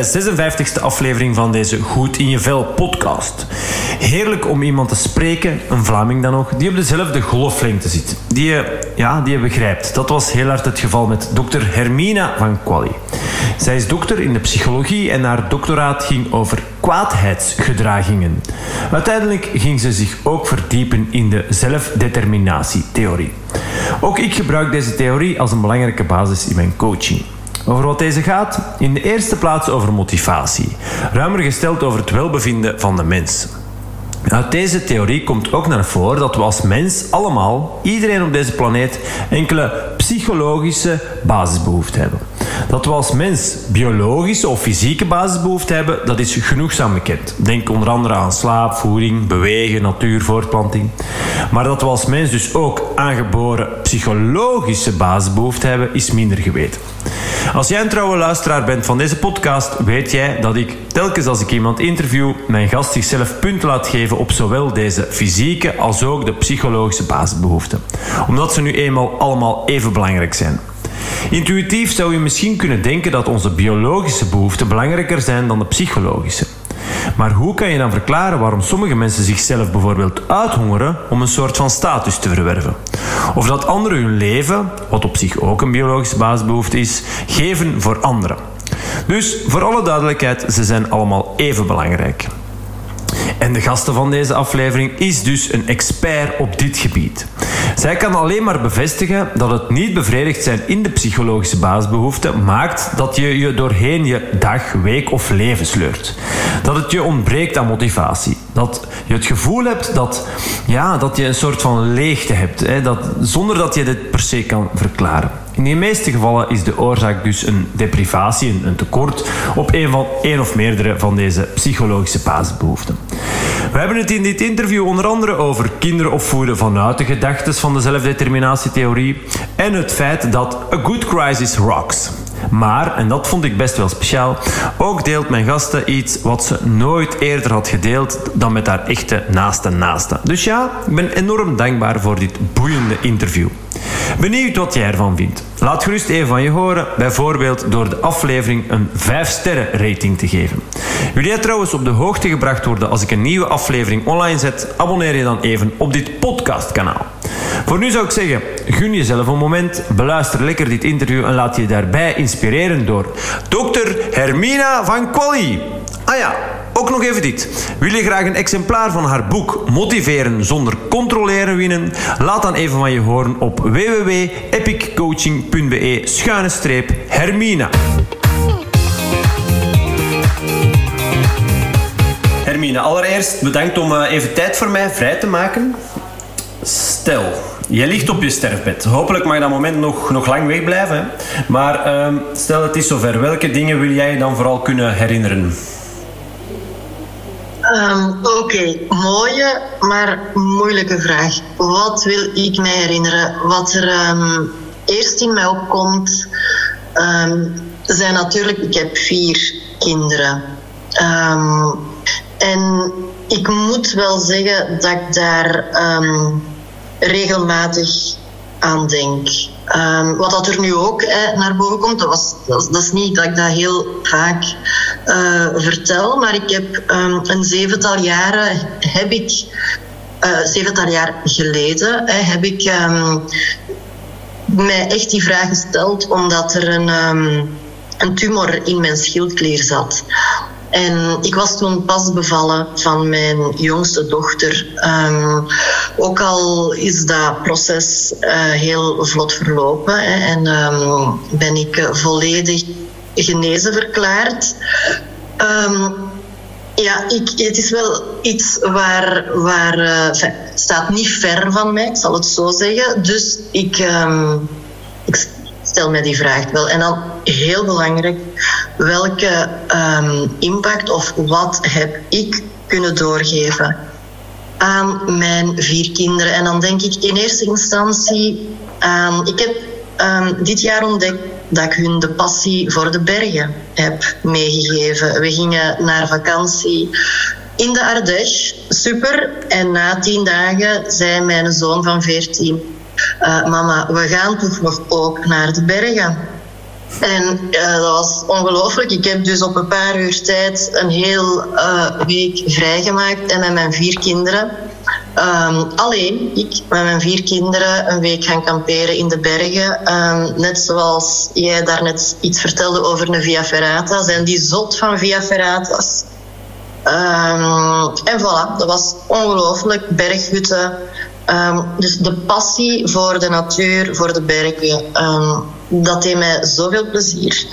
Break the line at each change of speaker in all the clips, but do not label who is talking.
de 56e aflevering van deze Goed in je Vel podcast. Heerlijk om iemand te spreken, een Vlaming dan nog, die op dezelfde golflengte zit. Die je, ja, die begrijpt. Dat was heel hard het geval met dokter Hermina van Quali. Zij is dokter in de psychologie en haar doctoraat ging over kwaadheidsgedragingen. Uiteindelijk ging ze zich ook verdiepen in de zelfdeterminatietheorie. Ook ik gebruik deze theorie als een belangrijke basis in mijn coaching. Over wat deze gaat? In de eerste plaats over motivatie. Ruimer gesteld over het welbevinden van de mens. Uit deze theorie komt ook naar voren dat we als mens allemaal, iedereen op deze planeet, enkele psychologische basisbehoeften hebben. Dat we als mens biologische of fysieke basisbehoeften hebben, dat is genoegzaam bekend. Denk onder andere aan slaap, voeding, bewegen, natuur, voortplanting. Maar dat we als mens dus ook aangeboren psychologische basisbehoeften hebben, is minder geweten. Als jij een trouwe luisteraar bent van deze podcast, weet jij dat ik telkens als ik iemand interview, mijn gast zichzelf punten laat geven op zowel deze fysieke als ook de psychologische basisbehoeften. Omdat ze nu eenmaal allemaal even belangrijk zijn. Intuïtief zou je misschien kunnen denken dat onze biologische behoeften belangrijker zijn dan de psychologische. Maar hoe kan je dan verklaren waarom sommige mensen zichzelf bijvoorbeeld uithongeren om een soort van status te verwerven? Of dat anderen hun leven, wat op zich ook een biologische basisbehoefte is, geven voor anderen? Dus voor alle duidelijkheid, ze zijn allemaal even belangrijk. En de gasten van deze aflevering is dus een expert op dit gebied. Zij kan alleen maar bevestigen dat het niet bevredigd zijn in de psychologische basisbehoeften maakt dat je je doorheen je dag, week of leven sleurt. Dat het je ontbreekt aan motivatie. Dat je het gevoel hebt dat, ja, dat je een soort van leegte hebt, hè, dat, zonder dat je dit per se kan verklaren. In de meeste gevallen is de oorzaak dus een deprivatie, een tekort op een, van, één of meerdere van deze psychologische basisbehoeften. We hebben het in dit interview onder andere over kinderen opvoeden vanuit de gedachten van de zelfdeterminatietheorie en het feit dat a good crisis rocks. Maar, en dat vond ik best wel speciaal, ook deelt mijn gasten iets wat ze nooit eerder had gedeeld dan met haar echte naaste naaste. Dus ja, ik ben enorm dankbaar voor dit boeiende interview. Benieuwd wat jij ervan vindt? Laat gerust even van je horen, bijvoorbeeld door de aflevering een 5-sterren rating te geven. Wil jij trouwens op de hoogte gebracht worden als ik een nieuwe aflevering online zet? Abonneer je dan even op dit podcastkanaal. Voor nu zou ik zeggen, gun jezelf een moment, beluister lekker dit interview en laat je daarbij inspireren door Dr. Hermina van Quali. Ah ja, ook nog even dit. Wil je graag een exemplaar van haar boek Motiveren zonder controleren winnen? Laat dan even van je horen op www.epiccoaching.be schuine streep Hermina. Hermina, allereerst bedankt om eh, even tijd voor mij vrij te maken. Stel, je ligt op je sterfbed. Hopelijk mag dat moment nog, nog lang wegblijven. Maar ehm, stel het is zover. Welke dingen wil jij dan vooral kunnen herinneren?
Um, Oké, mooie, maar moeilijke vraag. Wat wil ik mij herinneren? Wat er um, eerst in mij opkomt, um, zijn natuurlijk, ik heb vier kinderen. en ik moet wel zeggen dat ik daar regelmatig aan denk. Um, wat dat er nu ook naar boven komt, dat, was, dat, is niet dat ik dat heel vaak uh, vertel, maar ik heb um, een zevental jaren heb ik, uh, zevental jaar geleden, heb ik um, mij echt die vraag gesteld omdat er een, een tumor in mijn schildklier zat. En ik was toen pas bevallen van mijn jongste dochter. Um, ook al is dat proces uh, heel vlot verlopen hè, en um, ben ik volledig genezen verklaard. Um, ja, ik, het is wel iets waar, waar het staat niet ver van mij, ik zal het zo zeggen. Dus ik stel mij die vraag wel. En dan heel belangrijk, welke um, impact of wat heb ik kunnen doorgeven aan mijn vier kinderen? En dan denk ik in eerste instantie aan. Ik heb um, dit jaar ontdekt dat ik hun de passie voor de bergen heb meegegeven. We gingen naar vakantie in de Ardèche, super. En na tien dagen zei mijn zoon van 14: uh, Mama, we gaan toch ook naar de bergen. En uh, dat was ongelooflijk. Ik heb dus op een paar uur tijd een heel uh, week vrijgemaakt en met mijn vier kinderen. Um, alleen, ik met mijn vier kinderen een week gaan kamperen in de bergen. Um, net zoals jij daarnet iets vertelde over een Via Ferrata. Zijn die zot van Via Ferrata's? Um, en voilà, dat was ongelooflijk. Berghutten. Dus de passie voor de natuur, voor de bergen dat deed mij zoveel plezier.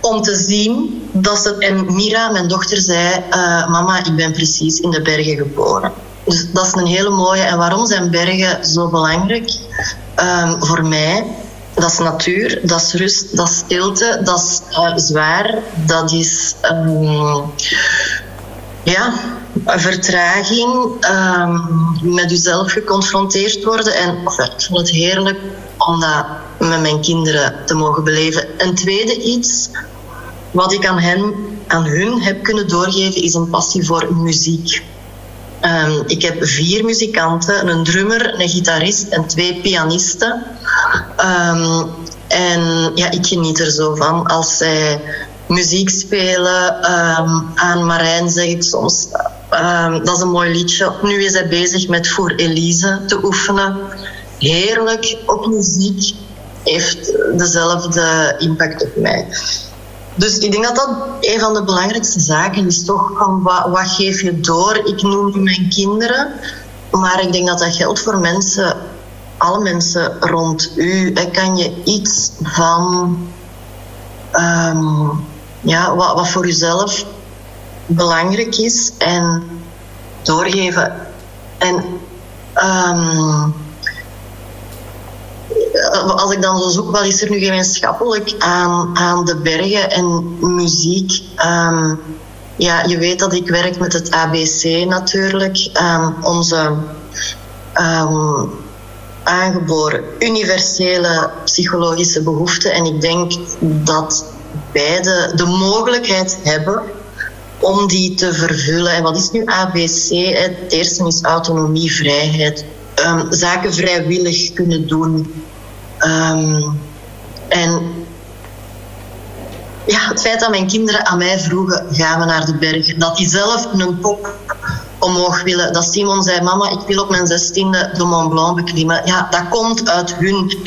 Om te zien dat ze... En Mira, mijn dochter, zei... Uh, mama, ik ben precies in de bergen geboren. Dus dat is een hele mooie. En waarom zijn bergen zo belangrijk? Um, voor mij, dat is natuur, dat is rust, dat is stilte, dat is uh, zwaar, dat is... Ja, vertraging, um, met jezelf geconfronteerd worden. En ik vond het heerlijk om dat met mijn kinderen te mogen beleven. Een tweede iets wat ik aan hen, aan hun heb kunnen doorgeven, is een passie voor muziek. Um, ik heb vier muzikanten, een drummer, een gitarist en twee pianisten. Um, en ja, ik geniet er zo van als zij muziek spelen. Um, aan Marijn zeg ik soms, dat is een mooi liedje. Nu is hij bezig met Voor Elise te oefenen. Heerlijk, op muziek heeft dezelfde impact op mij. Dus ik denk dat dat een van de belangrijkste zaken is, toch? Van wat, geef je door? Ik noem nu mijn kinderen, maar ik denk dat dat geldt voor mensen, alle mensen rond u. Kan je iets van, um, ja, wat, voor uzelf belangrijk is en doorgeven. En um, als ik dan zo zoek, wat is er nu gemeenschappelijk aan, aan de bergen en muziek? Um, ja, je weet dat ik werk met het ABC natuurlijk. Um, onze aangeboren universele psychologische behoeften. En ik denk dat beide de mogelijkheid hebben om die te vervullen. En wat is nu ABC? Het eerste is autonomie, vrijheid. zaken vrijwillig kunnen doen. Um, en ja, het feit dat mijn kinderen aan mij vroegen, gaan we naar de bergen. Dat die zelf een kop omhoog willen. Dat Simon zei, mama, ik wil op mijn zestiende de Mont Blanc beklimmen. Ja, dat komt uit hun.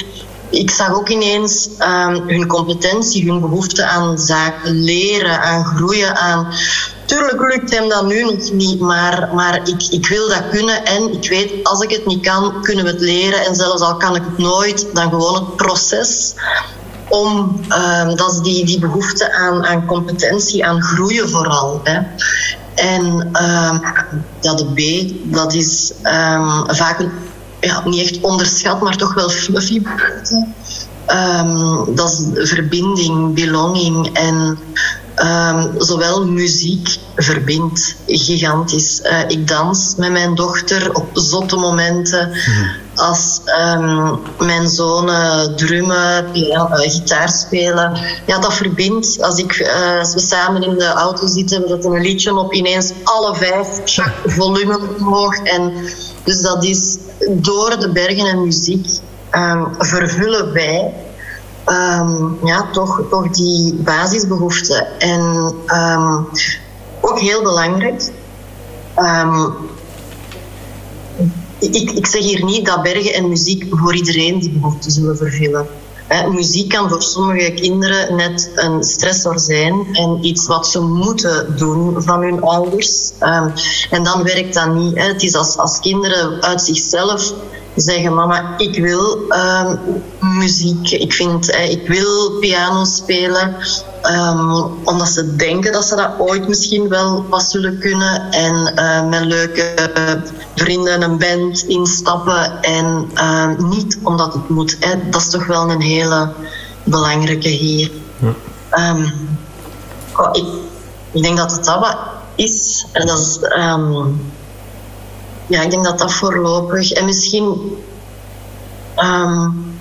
Ik zag ook ineens um, hun competentie, hun behoefte aan zaken leren, aan groeien, aan Tuurlijk lukt hem dat nu nog niet, maar, maar ik, ik wil dat kunnen. En ik weet, als ik het niet kan, kunnen we het leren. En zelfs al kan ik het nooit, dan gewoon het proces om, um, dat is die, die behoefte aan, aan competentie, aan groeien vooral. Hè. En um, ja, de B, dat is vaak een, ja, niet echt onderschat, maar toch wel fluffy behoefte. dat is verbinding, belonging en Um, zowel muziek verbindt gigantisch. Uh, ik dans met mijn dochter op zotte momenten. Mm. Als um, mijn zonen drummen, piano, uh, gitaar spelen. Ja, dat verbindt. Als, ik, uh, als we samen in de auto zitten, we zetten een liedje op, ineens alle vijf, volume omhoog. En dus dat is door de bergen en muziek um, vervullen wij um, ja, toch, toch die basisbehoeften. En um, ook heel belangrijk. Ik, ik zeg hier niet dat bergen en muziek voor iedereen die behoeften zullen vervullen. Muziek kan voor sommige kinderen net een stressor zijn en iets wat ze moeten doen van hun ouders. Um, en dan werkt dat niet. He. Het is als, als kinderen uit zichzelf zeggen: Mama, ik wil um, muziek, ik, vind, eh, ik wil piano spelen. Um, omdat ze denken dat ze dat ooit misschien wel wat zullen kunnen. En uh, met leuke vrienden een band instappen. En uh, niet omdat het moet. Hè. Dat is toch wel een hele belangrijke hier. Ja. Um, oh, ik, ik, denk dat het dat wat is. En dat is ja, ik denk dat dat voorlopig. En misschien. Um,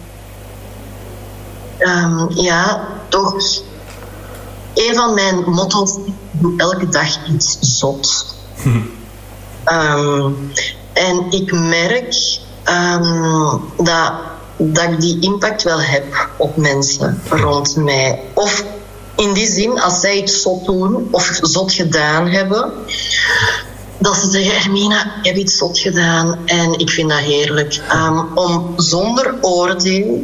um, ja, toch. Een van mijn motto's doe elke dag iets zot. um, en ik merk dat dat ik die impact wel heb op mensen rond mij. Of in die zin, als zij iets zot doen of zot gedaan hebben, dat ze zeggen, Hermina, ik heb iets zot gedaan en ik vind dat heerlijk. Ehm, om zonder oordeel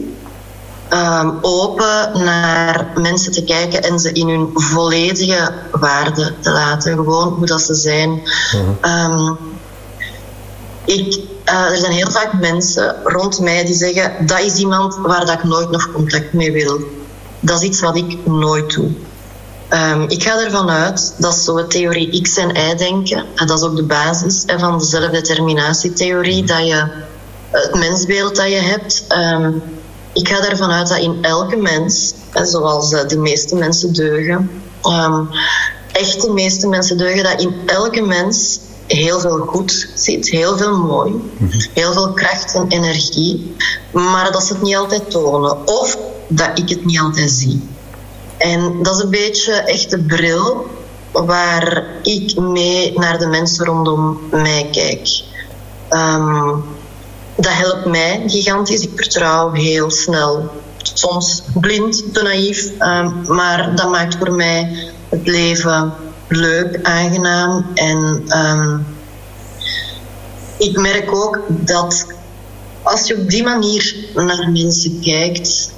um, open naar mensen te kijken en ze in hun volledige waarde te laten. Gewoon hoe dat ze zijn. um, ik, uh, er zijn heel vaak mensen rond mij die zeggen, dat is iemand waar dat ik nooit nog contact mee wil. Dat is iets wat ik nooit doe. Um, ik ga ervan uit dat zo theorie X en Y denken, en dat is ook de basis hè, van de zelfdeterminatietheorie, dat je het mensbeeld dat je hebt, um, ik ga ervan uit dat in elke mens, hè, zoals uh, de meeste mensen deugen, um, echt de meeste mensen deugen, dat in elke mens heel veel goed zit, heel veel mooi, heel veel kracht en energie, maar dat ze het niet altijd tonen of dat ik het niet altijd zie. En dat is een beetje echt de bril waar ik mee naar de mensen rondom mij kijk. Um, dat helpt mij gigantisch. Ik vertrouw heel snel. Soms blind, te naïef, um, maar dat maakt voor mij het leven leuk, aangenaam. En um, ik merk ook dat als je op die manier naar mensen kijkt,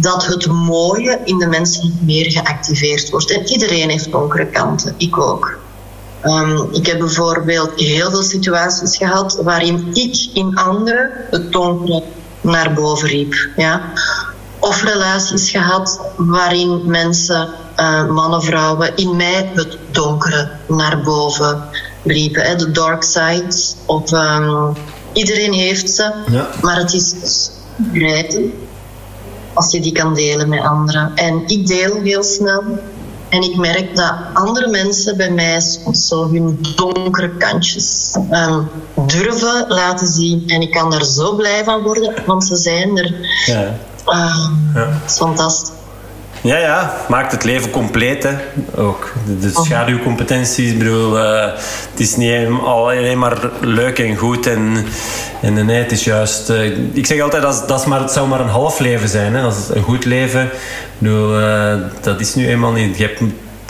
dat het mooie in de mensen meer geactiveerd wordt. En iedereen heeft donkere kanten, ik ook. Um, ik heb bijvoorbeeld heel veel situaties gehad waarin ik in anderen het donkere naar boven riep. Ja? Of relaties gehad waarin mensen, uh, mannen, vrouwen, in mij het donkere naar boven riepen. Hè? De dark side. Of, um, iedereen heeft ze, ja. maar het is grijpen als je die kan delen met anderen. En ik deel heel snel. En ik merk dat andere mensen bij mij soms zo hun donkere kantjes um, durven laten zien. En ik kan daar zo blij van worden, want ze zijn er. Ja. Um, ja. Het is fantastisch.
Ja, ja, maakt het leven compleet. Hè. Ook de, de schaduwcompetenties. Ik bedoel, uh, het is niet alleen maar leuk en goed. En, en nee, het is juist. Uh, ik zeg altijd dat, dat maar, het zou maar een half leven zijn. Hè. Dat is een goed leven. Ik bedoel, uh, dat is nu eenmaal niet. Je hebt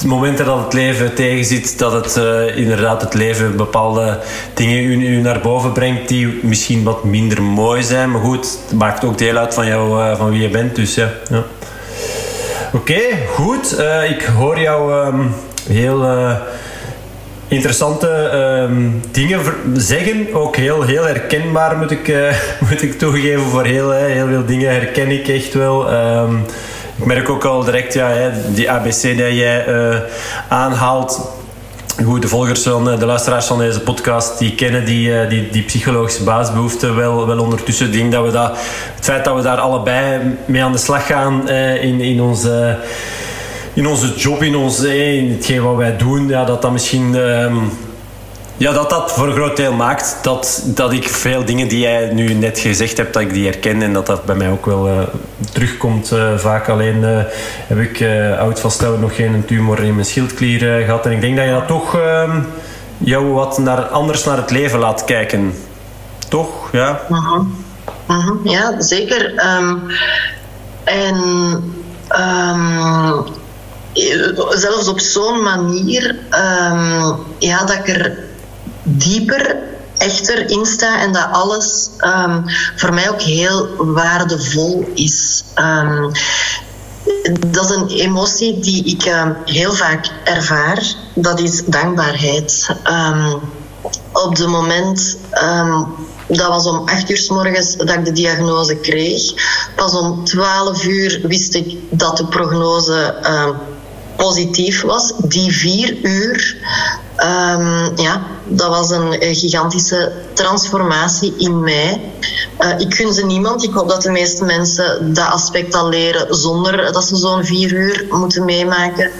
momenten dat het leven tegenzit, dat het uh, inderdaad het leven bepaalde dingen u, u, naar boven brengt die misschien wat minder mooi zijn. Maar goed, het maakt ook deel uit van, jou, van wie je bent. Dus ja. ja. Oké, goed. Uh, ik hoor jou um, heel uh, interessante um, dingen zeggen. Ook heel, heel herkenbaar, moet ik, uh, moet ik toegeven. Voor heel, heel veel dingen herken ik echt wel. Um, ik merk ook al direct, ja, die ABC die jij aanhaalt goed, de volgers van de luisteraars van deze podcast die kennen die, die, die psychologische basisbehoeften wel, wel ondertussen. Ik denk dat we dat, het feit dat we daar allebei mee aan de slag gaan in, in onze in onze job, in, ons, in hetgeen wat wij doen, ja, dat dat misschien um, ja, dat dat voor een groot deel maakt dat, dat ik veel dingen die jij nu net gezegd hebt, dat ik die herken en dat dat bij mij ook wel uh, terugkomt. Uh, vaak alleen uh, heb ik oud vaststellen nog geen tumor in mijn schildklier gehad. En ik denk dat je dat toch ehm, jou wat naar, anders naar het leven laat kijken. Toch? Ja,
-huh. -huh. ja zeker. Um, en um, zelfs op zo'n manier ja, dat ik er dieper echter in sta en dat alles um, voor mij ook heel waardevol is. Um, dat is een emotie die ik um, heel vaak ervaar. Dat is dankbaarheid. op het moment, dat was om 8 uur s morgens dat ik de diagnose kreeg. Pas om 12 uur wist ik dat de prognose positief was. Die vier uur Um, ja, dat was een gigantische transformatie in mij. Uh, ik gun ze niemand. Ik hoop dat de meeste mensen dat aspect al leren zonder dat ze zo'n vier uur moeten meemaken.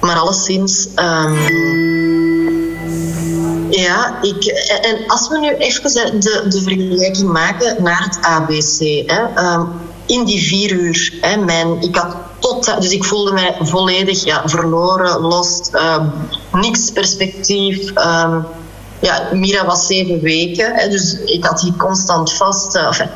Maar alleszins. Um, ja, ik, en als we nu even de, de vergelijking maken naar het ABC. Hè, um, in die vier uur. Hè, ik had tot, dus ik voelde mij volledig ja, verloren, lost, uh, niks perspectief. Um, ja, Mira was zeven weken, hè, dus ik had die constant vast. Enfin,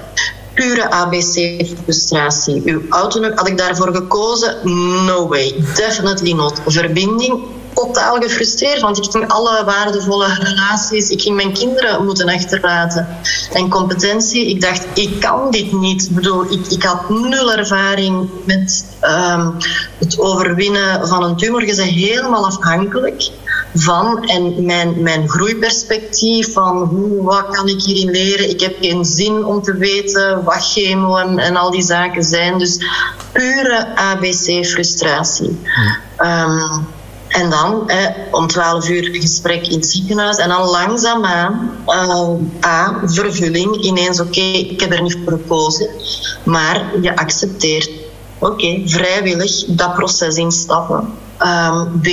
pure ABC-frustratie. Uw auto, had ik daarvoor gekozen? No way. Definitely not. Verbinding? Totaal gefrustreerd, want ik ging alle waardevolle relaties, ik ging mijn kinderen moeten achterlaten. En competentie, ik dacht, ik kan dit niet. Ik bedoel, ik, ik had nul ervaring met um, het overwinnen van een tumor. Je bent helemaal afhankelijk van. En mijn, mijn groeiperspectief van hoe, wat kan ik hierin leren? Ik heb geen zin om te weten wat chemo en, en al die zaken zijn. Dus pure ABC-frustratie. Ehm, en dan om 12 uur gesprek in het ziekenhuis. En dan langzaamaan, uh, A, vervulling. Ineens, oké, ik heb er niet voor gekozen. Maar je accepteert, oké, vrijwillig dat proces instappen. Um, B,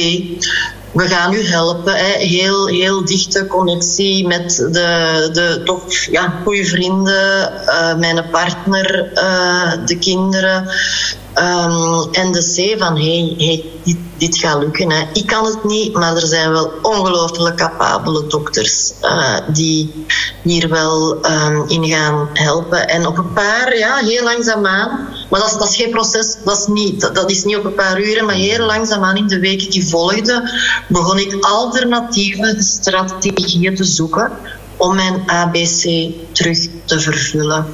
we gaan u helpen. Hè. Heel, heel dichte connectie met de, de toch ja, goede vrienden, uh, mijn partner, uh, de kinderen. Um, en de C van, hey, hey dit, gaat lukken. Hè. Ik kan het niet, maar er zijn wel ongelooflijk capabele dokters uh, die hier wel um, in gaan helpen. En op een paar, ja, heel langzaamaan, maar dat is, dat is geen proces, dat is, niet, dat, dat is niet op een paar uren, maar heel langzaamaan in de weken die volgden, begon ik alternatieve strategieën te zoeken om mijn ABC terug te vervullen.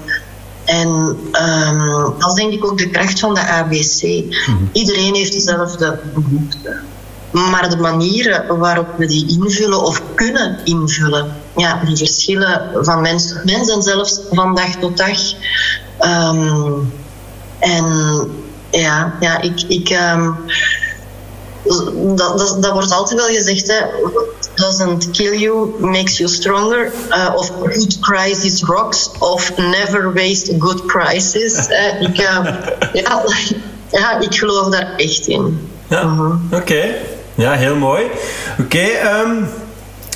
En um, dat is denk ik ook de kracht van de ABC. Mhm. Iedereen heeft dezelfde behoeften. Maar de manieren waarop we die invullen of kunnen invullen, ja, die verschillen van mens tot mens en zelfs van dag tot dag. Um, en ja, ja ik, ik um, dat, dat, dat, wordt altijd wel gezegd, hè, doesn't kill you, makes you stronger. Uh, of good crisis rocks, of never waste good crisis. Uh, ik, uh, ja, ja, ik geloof daar echt in.
Ja, -huh. oké. Ja, heel mooi. Oké, okay, um,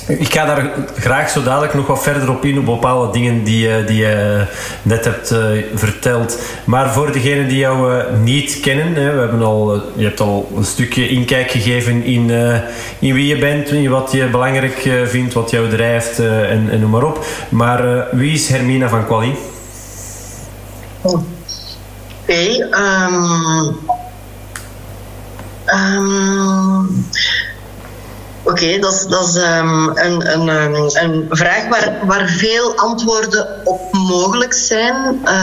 ik ga daar graag zo dadelijk nog wat verder op in, op bepaalde dingen die, die je net hebt uh, verteld. Maar voor degenen die jou uh, niet kennen, hè, we hebben al, je hebt al een stukje inkijk gegeven in, in wie je bent, in wat je belangrijk vindt, wat jou drijft en, en, noem maar op. Maar wie is Hermina van Quali?
Oké, okay, um, um, Oké, okay, dat is, dat is um, een, een, een vraag waar, waar veel antwoorden op mogelijk zijn.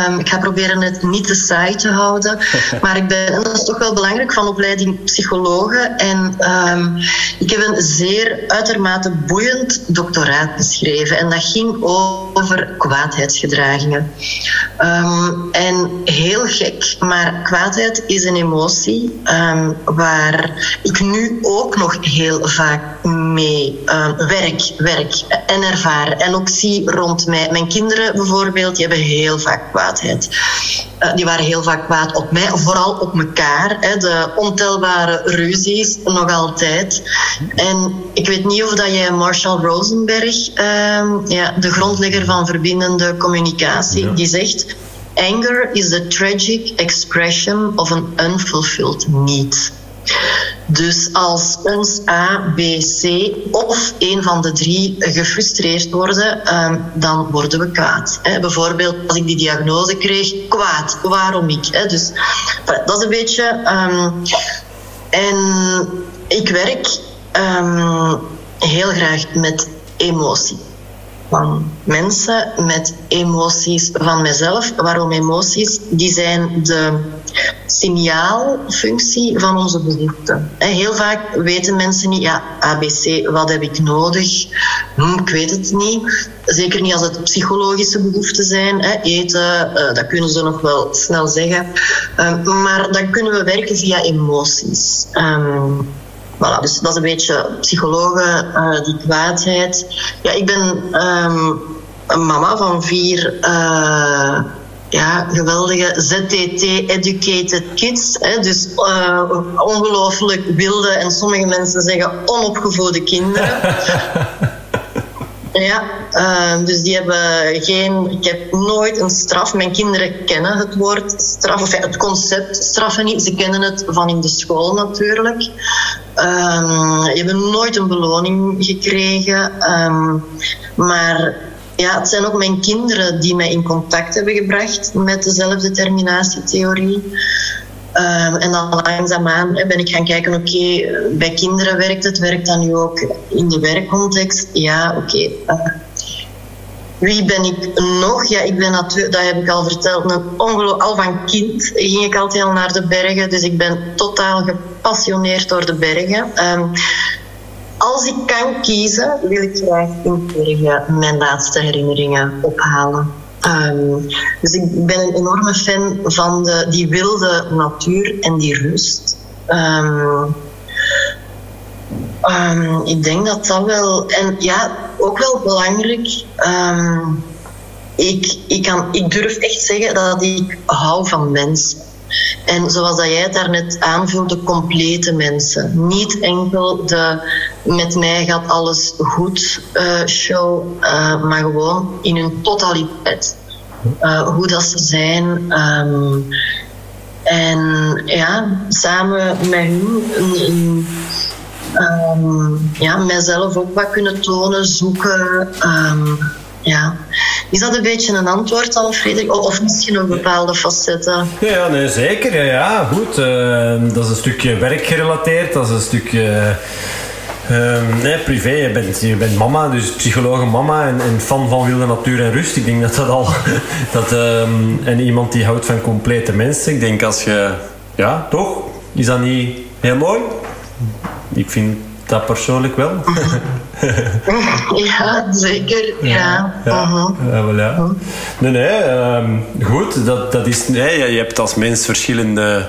Um, ik ga proberen het niet te saai te houden. Maar ik ben, en dat is toch wel belangrijk, van opleiding psychologen. En um, ik heb een zeer uitermate boeiend doctoraat geschreven. En dat ging over kwaadheidsgedragingen. en heel gek, maar kwaadheid is een emotie waar ik nu ook nog heel vaak mee uh, werk, werk en ervaren. En ook zie rond mij. Mijn kinderen bijvoorbeeld, die hebben heel vaak kwaadheid. Uh, die waren heel vaak kwaad op mij, vooral op elkaar. Hè. De ontelbare ruzies, nog altijd. En ik weet niet of dat jij Marshall Rosenberg, ja, de grondlegger van verbindende communicatie, ja. die zegt... Anger is the tragic expression of an unfulfilled need. Dus als ons A, B, C of een van de drie gefrustreerd worden, um, dan worden we kwaad. Hè. Bijvoorbeeld als ik die diagnose kreeg, kwaad. Waarom ik? Hè. Dus dat is een beetje. Um, en ik werk um, heel graag met emotie van mensen met emoties van mezelf. Waarom emoties? Die zijn de signaalfunctie van onze behoeften. Heel vaak weten mensen niet, ja, ABC, wat heb ik nodig? Hm, ik weet het niet. Zeker niet als het psychologische behoeften zijn. Eten, eh, dat kunnen ze nog wel snel zeggen. Ehm, maar dan kunnen we werken via emoties. Ehm, Voilà, dus dat is een beetje psychologen, uh, die kwaadheid. Ja, ik ben um, een mama van vier uh, ja, geweldige ZTT-educated kids. Hè, dus uh, ongelooflijk wilde en sommige mensen zeggen onopgevoede kinderen. Ja, uh, dus die hebben geen. Ik heb nooit een straf. Mijn kinderen kennen het woord straf, of het concept straffen niet. Ze kennen het van in de school natuurlijk. Um, hebben nooit een beloning gekregen. Ehm, maar ja, het zijn ook mijn kinderen die mij in contact hebben gebracht met de zelfdeterminatietheorie. Um, en dan langzaamaan ben ik gaan kijken, oké, bij kinderen werkt het, werkt dat nu ook in de werkcontext? Ja, oké. Wie ben ik nog? Ja, ik ben natuurlijk, dat heb ik al verteld, al van kind ging ik altijd al naar de bergen, dus ik ben totaal gepassioneerd door de bergen. Um, als ik kan kiezen, wil ik graag in bergen mijn laatste herinneringen ophalen. Um, dus ik ben een enorme fan van de, die wilde natuur en die rust. Um, um, ik denk dat dat wel. En ja, ook wel belangrijk. ik, ik, kan, ik durf echt zeggen dat ik hou van mensen. En zoals dat jij het daarnet aanvulde, complete mensen. Niet enkel de met mij gaat alles goed uh, show, uh, maar gewoon in hun totaliteit. Uh, hoe dat ze zijn. Um, en ja, samen met hun um, ja, mijzelf ook wat kunnen tonen, zoeken. Um, ja. Is dat een beetje een antwoord al, Frederik? Of misschien nog bepaalde facetten?
Ja, nee, zeker. Ja, goed. Uh, dat is een stukje werkgerelateerd. Dat is een stukje... Nee, privé. Je bent, je bent mama, dus psychologe mama en, fan van wilde natuur en rust. Ik denk dat dat al... Dat, en iemand die houdt van complete mensen. Ik denk als je... Ja, toch? Is dat niet heel mooi? Ik vind dat persoonlijk wel.
ja, zeker. Ja.
Ja, uh-huh. ja. ja, uh-huh. Nee, nee. Um, goed. Dat, dat is, nee, je hebt als mens verschillende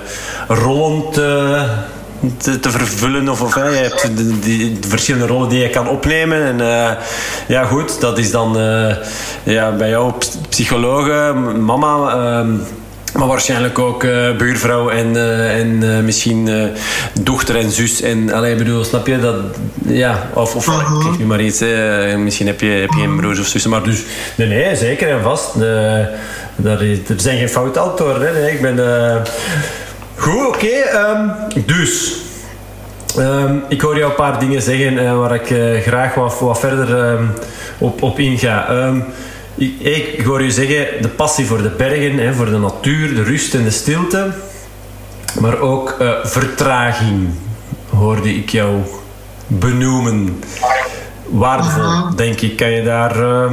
rollen te, te, te vervullen. Of, of, je hebt de, die, de, verschillende rollen die je kan opnemen. En uh, ja, goed. Dat is dan uh, ja, bij jou psychologe, mama... Um, maar waarschijnlijk ook uh, buurvrouw en, uh, en uh, misschien dochter en zus. En allee, bedoel, snap je dat? Ja, of, of -huh. ik geef nu maar iets. misschien heb je, heb je geen broers of zussen. Maar dus, nee, nee zeker en vast. daar is, er zijn geen foute antwoorden. Nee, ik ben. Goed, oké. Okay, um, dus. Um, ik hoor jou een paar dingen zeggen waar ik graag wat, wat verder um, op, op inga. Ik, ik hoor je zeggen, de passie voor de bergen, hè, voor de natuur, de rust en de stilte. Maar ook uh, vertraging hoorde ik jou benoemen. Waardevol, denk ik. Kan je daar... Uh,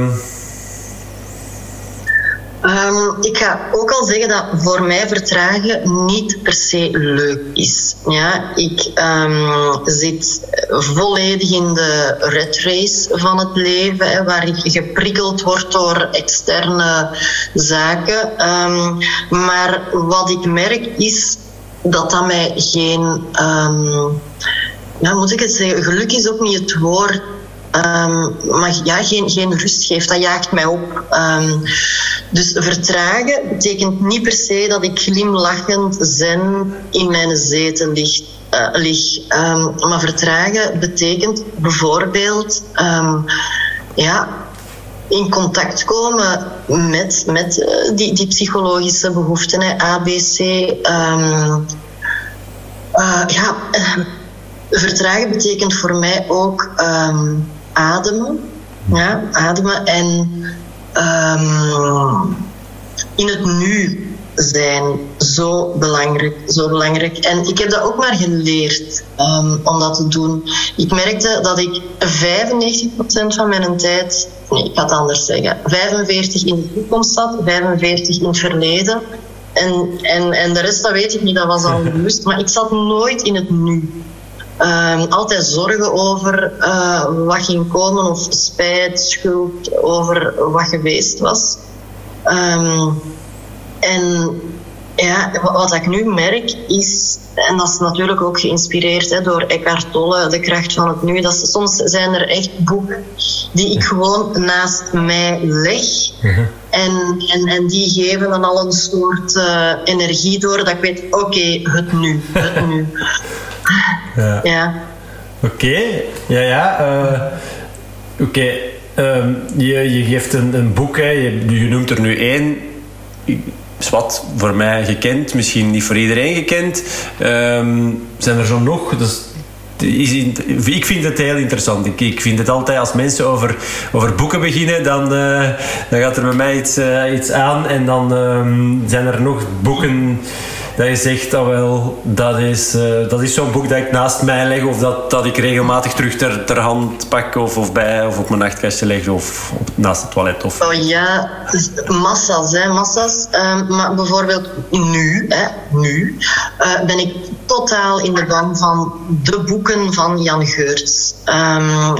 Um, ik ga ook al zeggen dat voor mij vertragen niet per se leuk is. Ja, ik um, zit volledig in de red race van het leven, hè, waar ik geprikkeld word door externe zaken. Um, maar wat ik merk is dat dat mij geen. ja, moet ik het zeggen? Geluk is ook niet het woord Um, maar ja, geen, geen rust geeft. Dat jaagt mij op. Um, dus vertragen betekent niet per se dat ik glimlachend zen in mijn zetel lig. Uh, lig. Um, maar vertragen betekent bijvoorbeeld ja, in contact komen met, met uh, die, die psychologische behoeften, hè, ABC. Uh, ja, vertragen betekent voor mij ook ademen. Ja, ademen en um, in het nu zijn. Zo belangrijk, zo belangrijk. En ik heb dat ook maar geleerd um, om dat te doen. Ik merkte dat ik 95% van mijn tijd, nee, ik ga het anders zeggen, 45 in de toekomst zat, 45 in het verleden. En, en, en de rest, dat weet ik niet, dat was al bewust. Maar ik zat nooit in het nu. Um, altijd zorgen over uh, wat ging komen of spijt, schuld over wat geweest was. Um, en ja, wat ik nu merk is, en dat is natuurlijk ook geïnspireerd hè, door Eckhart Tolle, De kracht van het nu, dat soms zijn er echt boeken die ik gewoon naast mij leg. Mhm. En, en, en die geven dan al een soort uh, energie door dat ik weet, oké, okay, het nu, het nu.
Ja. ja. Oké, okay. ja, ja. Uh, Oké, okay. um, je, je geeft een, een boek, hè. Je, je noemt er nu één. Is wat voor mij gekend, misschien niet voor iedereen gekend. Um, zijn er zo nog? Dus
is, ik vind het heel interessant. Ik, ik vind het altijd als mensen over, over boeken beginnen, dan, uh, dan gaat er bij mij iets, uh, iets aan en dan um, zijn er nog boeken dat je zegt dat wel, dat is, uh, dat is zo'n boek dat ik naast mij leg of dat, dat ik regelmatig terug ter, ter hand pak of, of bij of op mijn nachtkastje leg of op, naast het toilet. Of...
Oh ja, massa's, hè, massa's. Uh, maar bijvoorbeeld nu, hè, nu uh, ben ik totaal in de gang van de boeken van Jan Geurts. Um,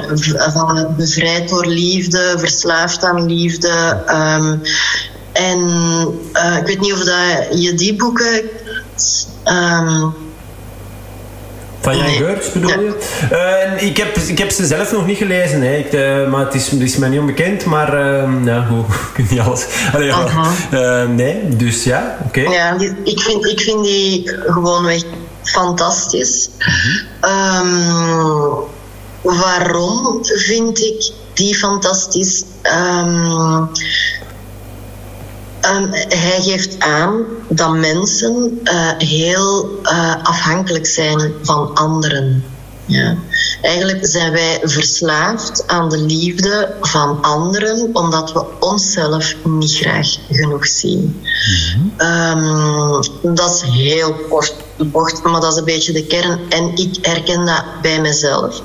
van Bevrijd door liefde, Verslaafd aan liefde. Um, en uh, ik weet niet of dat je die boeken Um,
van Jan nee. Geurts bedoel je? Ja. Uh, ik, heb, ik heb ze zelf nog niet gelezen, hè. Ik, uh, maar het is, het is mij niet onbekend. Maar uh, ja, hoe niet alles. Allee, ja. -huh. nee, dus ja, oké.
Okay. Ja, ik vind, ik vind die gewoonweg fantastisch. -huh. um, waarom vind ik die fantastisch? Um, Um, hij geeft aan dat mensen uh, heel uh, afhankelijk zijn van anderen. Ja. Eigenlijk zijn wij verslaafd aan de liefde van anderen omdat we onszelf niet graag genoeg zien. Mm -hmm. um, dat is heel kort bocht, maar dat is een beetje de kern. En ik herken dat bij mezelf.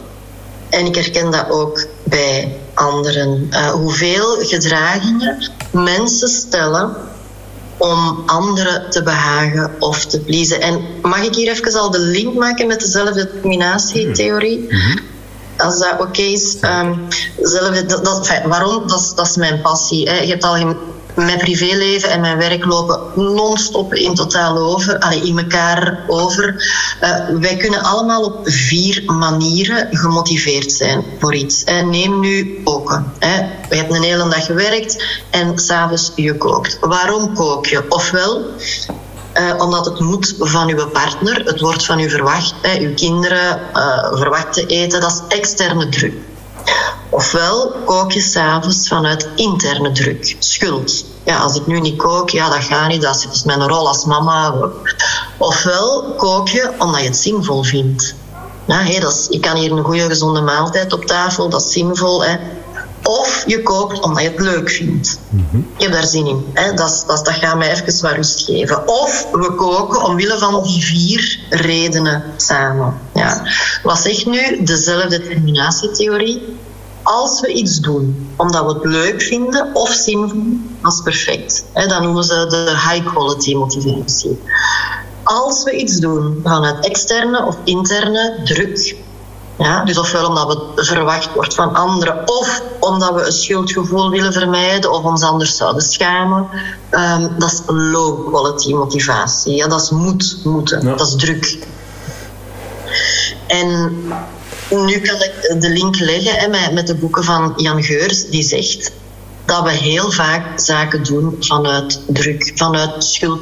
En ik herken dat ook bij anderen. Uh, hoeveel gedragingen mensen stellen om anderen te behagen of te pleasen. En mag ik hier even al de link maken met dezelfde determinatietheorie? Mm -hmm. Als dat oké okay is. Um, zelfde, dat, dat, waarom? Dat, dat is mijn passie. Hè. Je hebt al mijn privéleven en mijn werk lopen non-stop in totaal over, allee, in elkaar over. Uh, wij kunnen allemaal op vier manieren gemotiveerd zijn voor iets. Uh, neem nu koken. Hè. Je hebt een hele dag gewerkt en s'avonds je kookt. Waarom kook je? Ofwel, uh, omdat het moet van uw partner, het wordt van u verwacht, hè, uw kinderen uh, verwachten eten, dat is externe druk. Ofwel kook je s'avonds vanuit interne druk, schuld. Ja, als ik nu niet kook, ja, dat gaat niet, dat is mijn rol als mama. Ofwel kook je omdat je het zinvol vindt. Ja, hey, dat is, ik kan hier een goede gezonde maaltijd op tafel, dat is zinvol. Hè. Of je kookt omdat je het leuk vindt. Mm-hmm. Ik heb daar zin in. Hè. Dat, dat, dat gaat mij even wat rust geven. Of we koken omwille van die vier redenen samen. Ja. Wat zegt nu dezelfde terminatietheorie? Als we iets doen omdat we het leuk vinden of zinvol, dat is perfect. Dat noemen ze de high quality motivatie. Als we iets doen vanuit externe of interne druk, ja, dus ofwel omdat het verwacht wordt van anderen, of omdat we een schuldgevoel willen vermijden of ons anders zouden schamen. Um, dat is low quality motivatie. Ja, dat is moet, moeten. Ja. Dat is druk. En nu kan ik de link leggen hè, met, de boeken van Jan Geurs, die zegt dat we heel vaak zaken doen vanuit druk, vanuit schuld.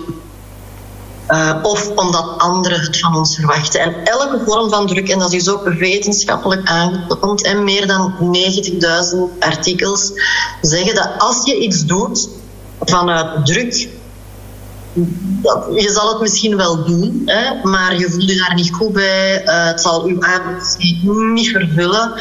Uh, of omdat anderen het van ons verwachten. En elke vorm van druk, en dat is ook wetenschappelijk aangetoond, en meer dan 90.000 artikels zeggen dat als je iets doet vanuit druk, je zal het misschien wel doen, hè, maar je voelt je daar niet goed bij. Uh, het zal uw aandacht niet vervullen.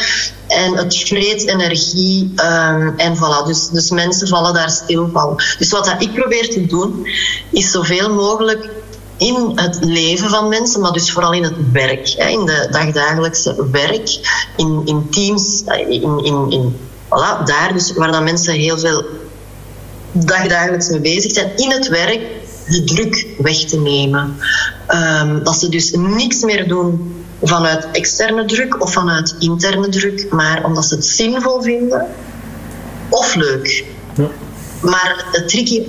En het vreet energie. Um, en voilà, dus, dus mensen vallen daar stil van. Dus wat dat ik probeer te doen, is zoveel mogelijk in het leven van mensen, maar dus vooral in het werk. Hè, in de dagdagelijkse werk, in, in teams, in, in, in, voilà, daar dus waar dan mensen heel veel dagdagelijks mee bezig zijn. In het werk de druk weg te nemen. Um, dat ze dus niks meer doen vanuit externe druk of vanuit interne druk, maar omdat ze het zinvol vinden of leuk. Ja. Maar het tricky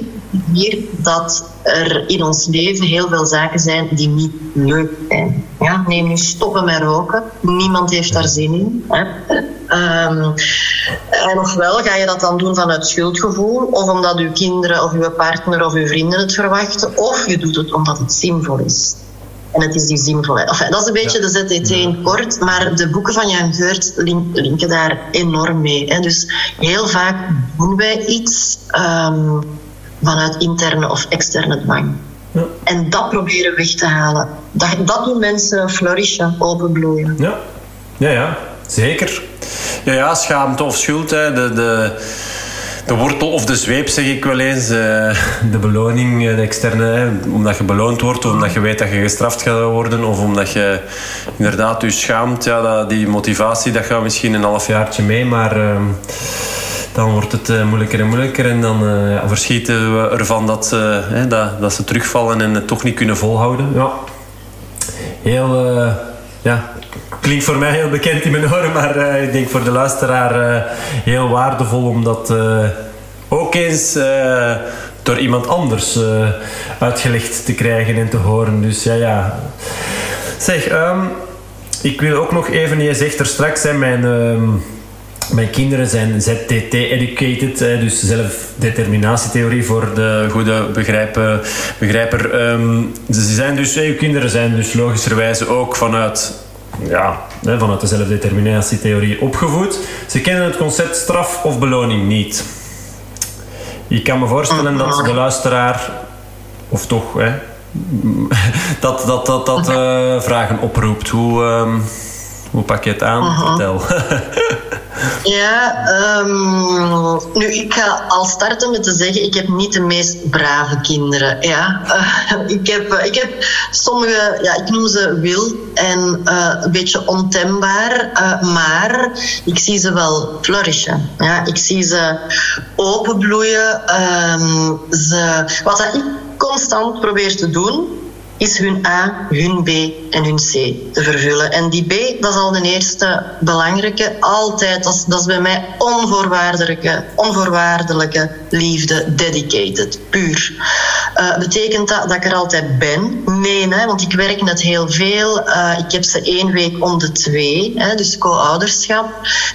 hier dat er in ons leven heel veel zaken zijn die niet leuk zijn. Ja, neem nu stoppen met roken. Niemand heeft daar zin in. Hè. Um, en ofwel ga je dat dan doen vanuit schuldgevoel, of omdat uw kinderen of uw partner of uw vrienden het verwachten, of je doet het omdat het zinvol is. En het is die zinvolheid. Enfin, dat is een beetje ja. de ZTT in kort, maar de boeken van Jan Geurt link, linken daar enorm mee. Hè. Dus heel vaak doen wij iets um, vanuit interne of externe dwang. En dat proberen weg te halen. Dat, dat doen mensen flourishen, openbloeien.
Ja, Ja, ja, zeker.
Ja, ja schaamte of schuld. Hè. De, de, de wortel of de zweep, zeg ik wel eens. Eh, de beloning, eh, de externe, omdat je beloond wordt, of omdat je weet dat je gestraft gaat worden, of omdat je inderdaad je schaamt. Ja, die motivatie, dat gaat misschien een halfjaartje mee, maar ehm, dan wordt het uh, moeilijker en moeilijker. En dan verschieten we ervan dat ze, dat, dat ze terugvallen en het toch niet kunnen volhouden. Ja. Heel, ja, klinkt voor mij heel bekend in mijn oren, maar ik denk voor de luisteraar heel waardevol om dat ook eens door iemand anders uitgelegd te krijgen en te horen. Dus ja, ja. Zeg, um, ik wil ook nog even, je zegt er straks, hè, mijn... Um, mijn kinderen zijn ZTT-educated, dus zelfdeterminatietheorie voor de goede begrijper. Um, ze zijn dus, uw kinderen zijn dus logischerwijze ook vanuit, ja, vanuit de zelfdeterminatietheorie opgevoed. Ze kennen het concept straf of beloning niet. Ik kan me voorstellen dat de luisteraar, of toch, hè, dat dat, dat, dat uh, vragen oproept. Hoe, um, hoe pak je het aan? Uh -huh. Vertel.
Ja, um, nu ik ga al starten met te zeggen, ik heb niet de meest brave kinderen. Ja. Uh, ik, heb, ik heb sommige, ja, ik noem ze wil en uh, een beetje ontembaar, maar ik zie ze wel flourishen. Ja. Ik zie ze openbloeien. Um, ze, wat dat ik constant probeer te doen, is hun A, hun B en hun C te vervullen. En die B, dat is al de eerste belangrijke. Altijd, dat is, dat is bij mij onvoorwaardelijke, onvoorwaardelijke liefde, dedicated, puur. Uh, betekent dat dat ik er altijd ben? Nee, hè, want ik werk net heel veel. Uh, ik heb ze één week om de twee, hè, dus co-ouderschap.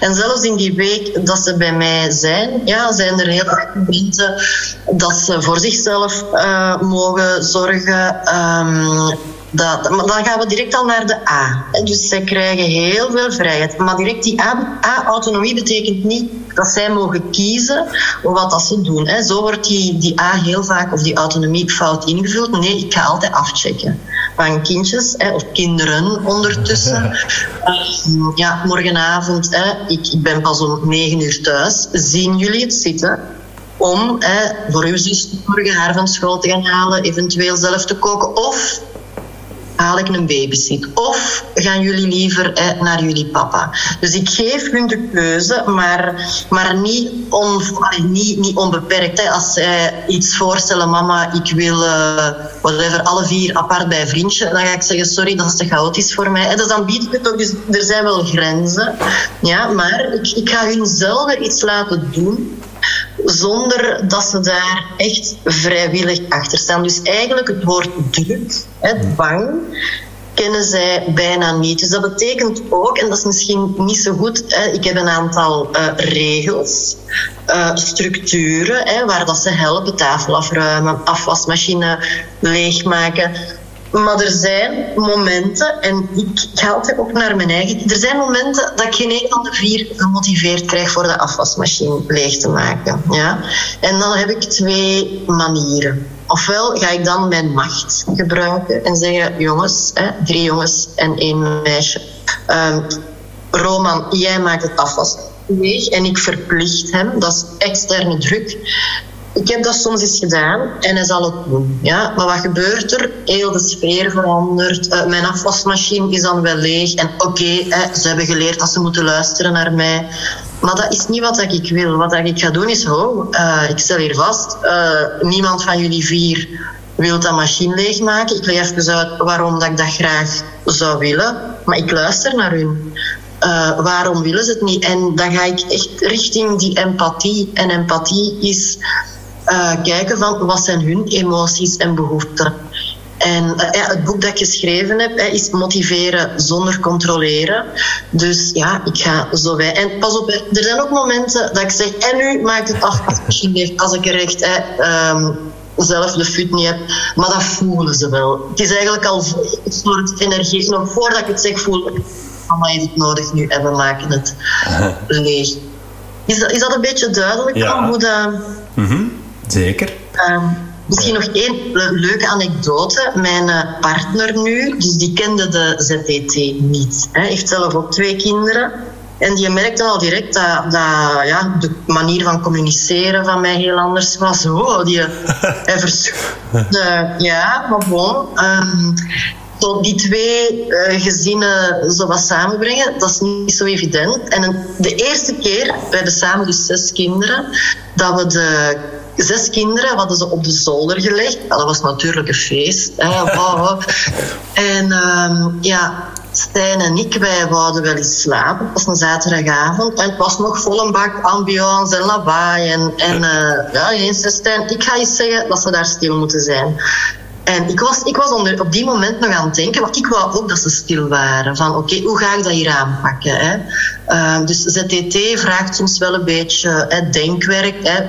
En zelfs in die week dat ze bij mij zijn, ja, zijn er heel veel momenten dat ze voor zichzelf uh, mogen zorgen. Um, dat, dan gaan we direct al naar de A. Dus zij krijgen heel veel vrijheid. Maar direct die A-autonomie betekent niet dat zij mogen kiezen wat dat ze doen. Zo wordt die, die A heel vaak, of die autonomie, fout ingevuld. Nee, ik ga altijd afchecken. Van kindjes, of kinderen ondertussen. ja, morgenavond, ik, ik ben pas om negen uur thuis. Zien jullie het zitten? Om hè, voor uw zus morgen haar van school te gaan halen, eventueel zelf te koken. Of haal ik een babysit? Of gaan jullie liever eh, naar jullie papa? Dus ik geef hun de keuze, maar, maar niet, on, niet, niet onbeperkt. Hè. Als zij iets voorstellen, mama, ik wil uh, whatever, alle vier apart bij vriendje, dan ga ik zeggen, sorry, dat is te chaotisch voor mij. Dus dan bied ik het ook, dus er zijn wel grenzen. Ja, maar ik, ik ga hun zelf iets laten doen zonder dat ze daar echt vrijwillig achter staan. Dus eigenlijk het woord druk, het bang, kennen zij bijna niet. Dus dat betekent ook, en dat is misschien niet zo goed, hè, ik heb een aantal uh, regels, uh, structuren, hè, waar dat ze helpen, tafel afruimen, afwasmachine leegmaken. Maar er zijn momenten, en ik ga altijd ook naar mijn eigen. Er zijn momenten dat ik geen een van de vier gemotiveerd krijg voor de afwasmachine leeg te maken. Ja? En dan heb ik twee manieren. Ofwel ga ik dan mijn macht gebruiken en zeggen: jongens, hè, drie jongens en één meisje. Um, Roman, jij maakt het afwas leeg en ik verplicht hem, dat is externe druk. Ik heb dat soms eens gedaan en hij zal het doen. Ja? Maar wat gebeurt er? Heel de sfeer verandert. Uh, mijn afwasmachine is dan wel leeg. En oké, ze hebben geleerd dat ze moeten luisteren naar mij. Maar dat is niet wat ik wil. Wat ik ga doen is, oh, uh, ik stel hier vast, uh, niemand van jullie vier wil dat machine leegmaken. Ik leg even uit waarom dat ik dat graag zou willen. Maar ik luister naar hun. Waarom willen ze het niet? En dan ga ik echt richting die empathie. En empathie is uh, kijken van wat zijn hun emoties en behoeften. En uh, ja, het boek dat ik geschreven heb, is motiveren zonder controleren. Dus ja, ik ga zo bij. En pas op, er zijn ook momenten dat ik zeg, en nu maakt het af als, misschien als ik er echt um, zelf de fut niet heb. Maar dat voelen ze wel. Het is eigenlijk al een soort energie. Nog voordat ik het zeg, voel ik, mama heeft het nodig nu en we maken het leeg. Is dat, is dat een beetje duidelijk
ja.
hoe dat...
Mm -hmm. Zeker.
Um, Misschien nog één leuke anekdote. Mijn eh, partner nu, dus die kende de ZTT niet. Hij heeft zelf ook twee kinderen. En die merkte al direct dat, dat ja, de manier van communiceren van mij heel anders was. Oh, die, hij. Ja, maar bon. Um, die twee uh, gezinnen zo wat samenbrengen, dat is niet zo evident. En de eerste keer, we hebben samen dus zes kinderen, dat we de zes kinderen hadden ze op de zolder gelegd. dat was natuurlijk een feest. Hè. en um, ja, Stijn en ik, wij wouden wel eens slapen. Het was een zaterdagavond en het was nog vol een bak ambiance en lawaai. En, en uh, ja, eens Stijn, ik ga eens zeggen dat ze daar stil moeten zijn. En ik was, ik was onder, op die moment nog aan het denken, want ik wou ook dat ze stil waren. Van oké, hoe ga ik dat hier aanpakken? Hè? Uh, dus ZTT vraagt soms wel een beetje hè, denkwerk. Hè?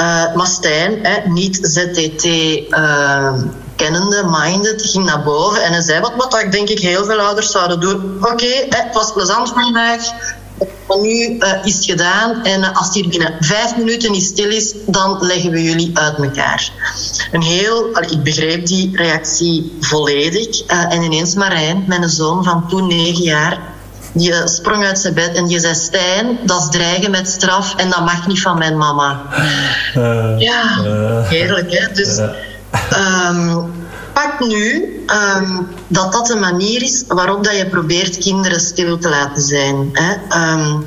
Uh, maar Stijn, hè, niet ZTT uh, kennende, minded, ging naar boven en hij zei wat, wat ik denk ik heel veel ouders zouden doen. Oké, het was plezant vandaag. Van nu uh, is het gedaan en als hier binnen vijf minuten niet stil is, dan leggen we jullie uit elkaar. Een heel, ik begreep die reactie volledig. En ineens Marijn, mijn zoon van toen negen jaar, die sprong uit zijn bed en die zei: Stijn, dat is dreigen met straf en dat mag niet van mijn mama. ja, heerlijk hè. Dus. Um, pak nu um, dat dat een manier is waarop dat je probeert kinderen stil te laten zijn. Hè. Um,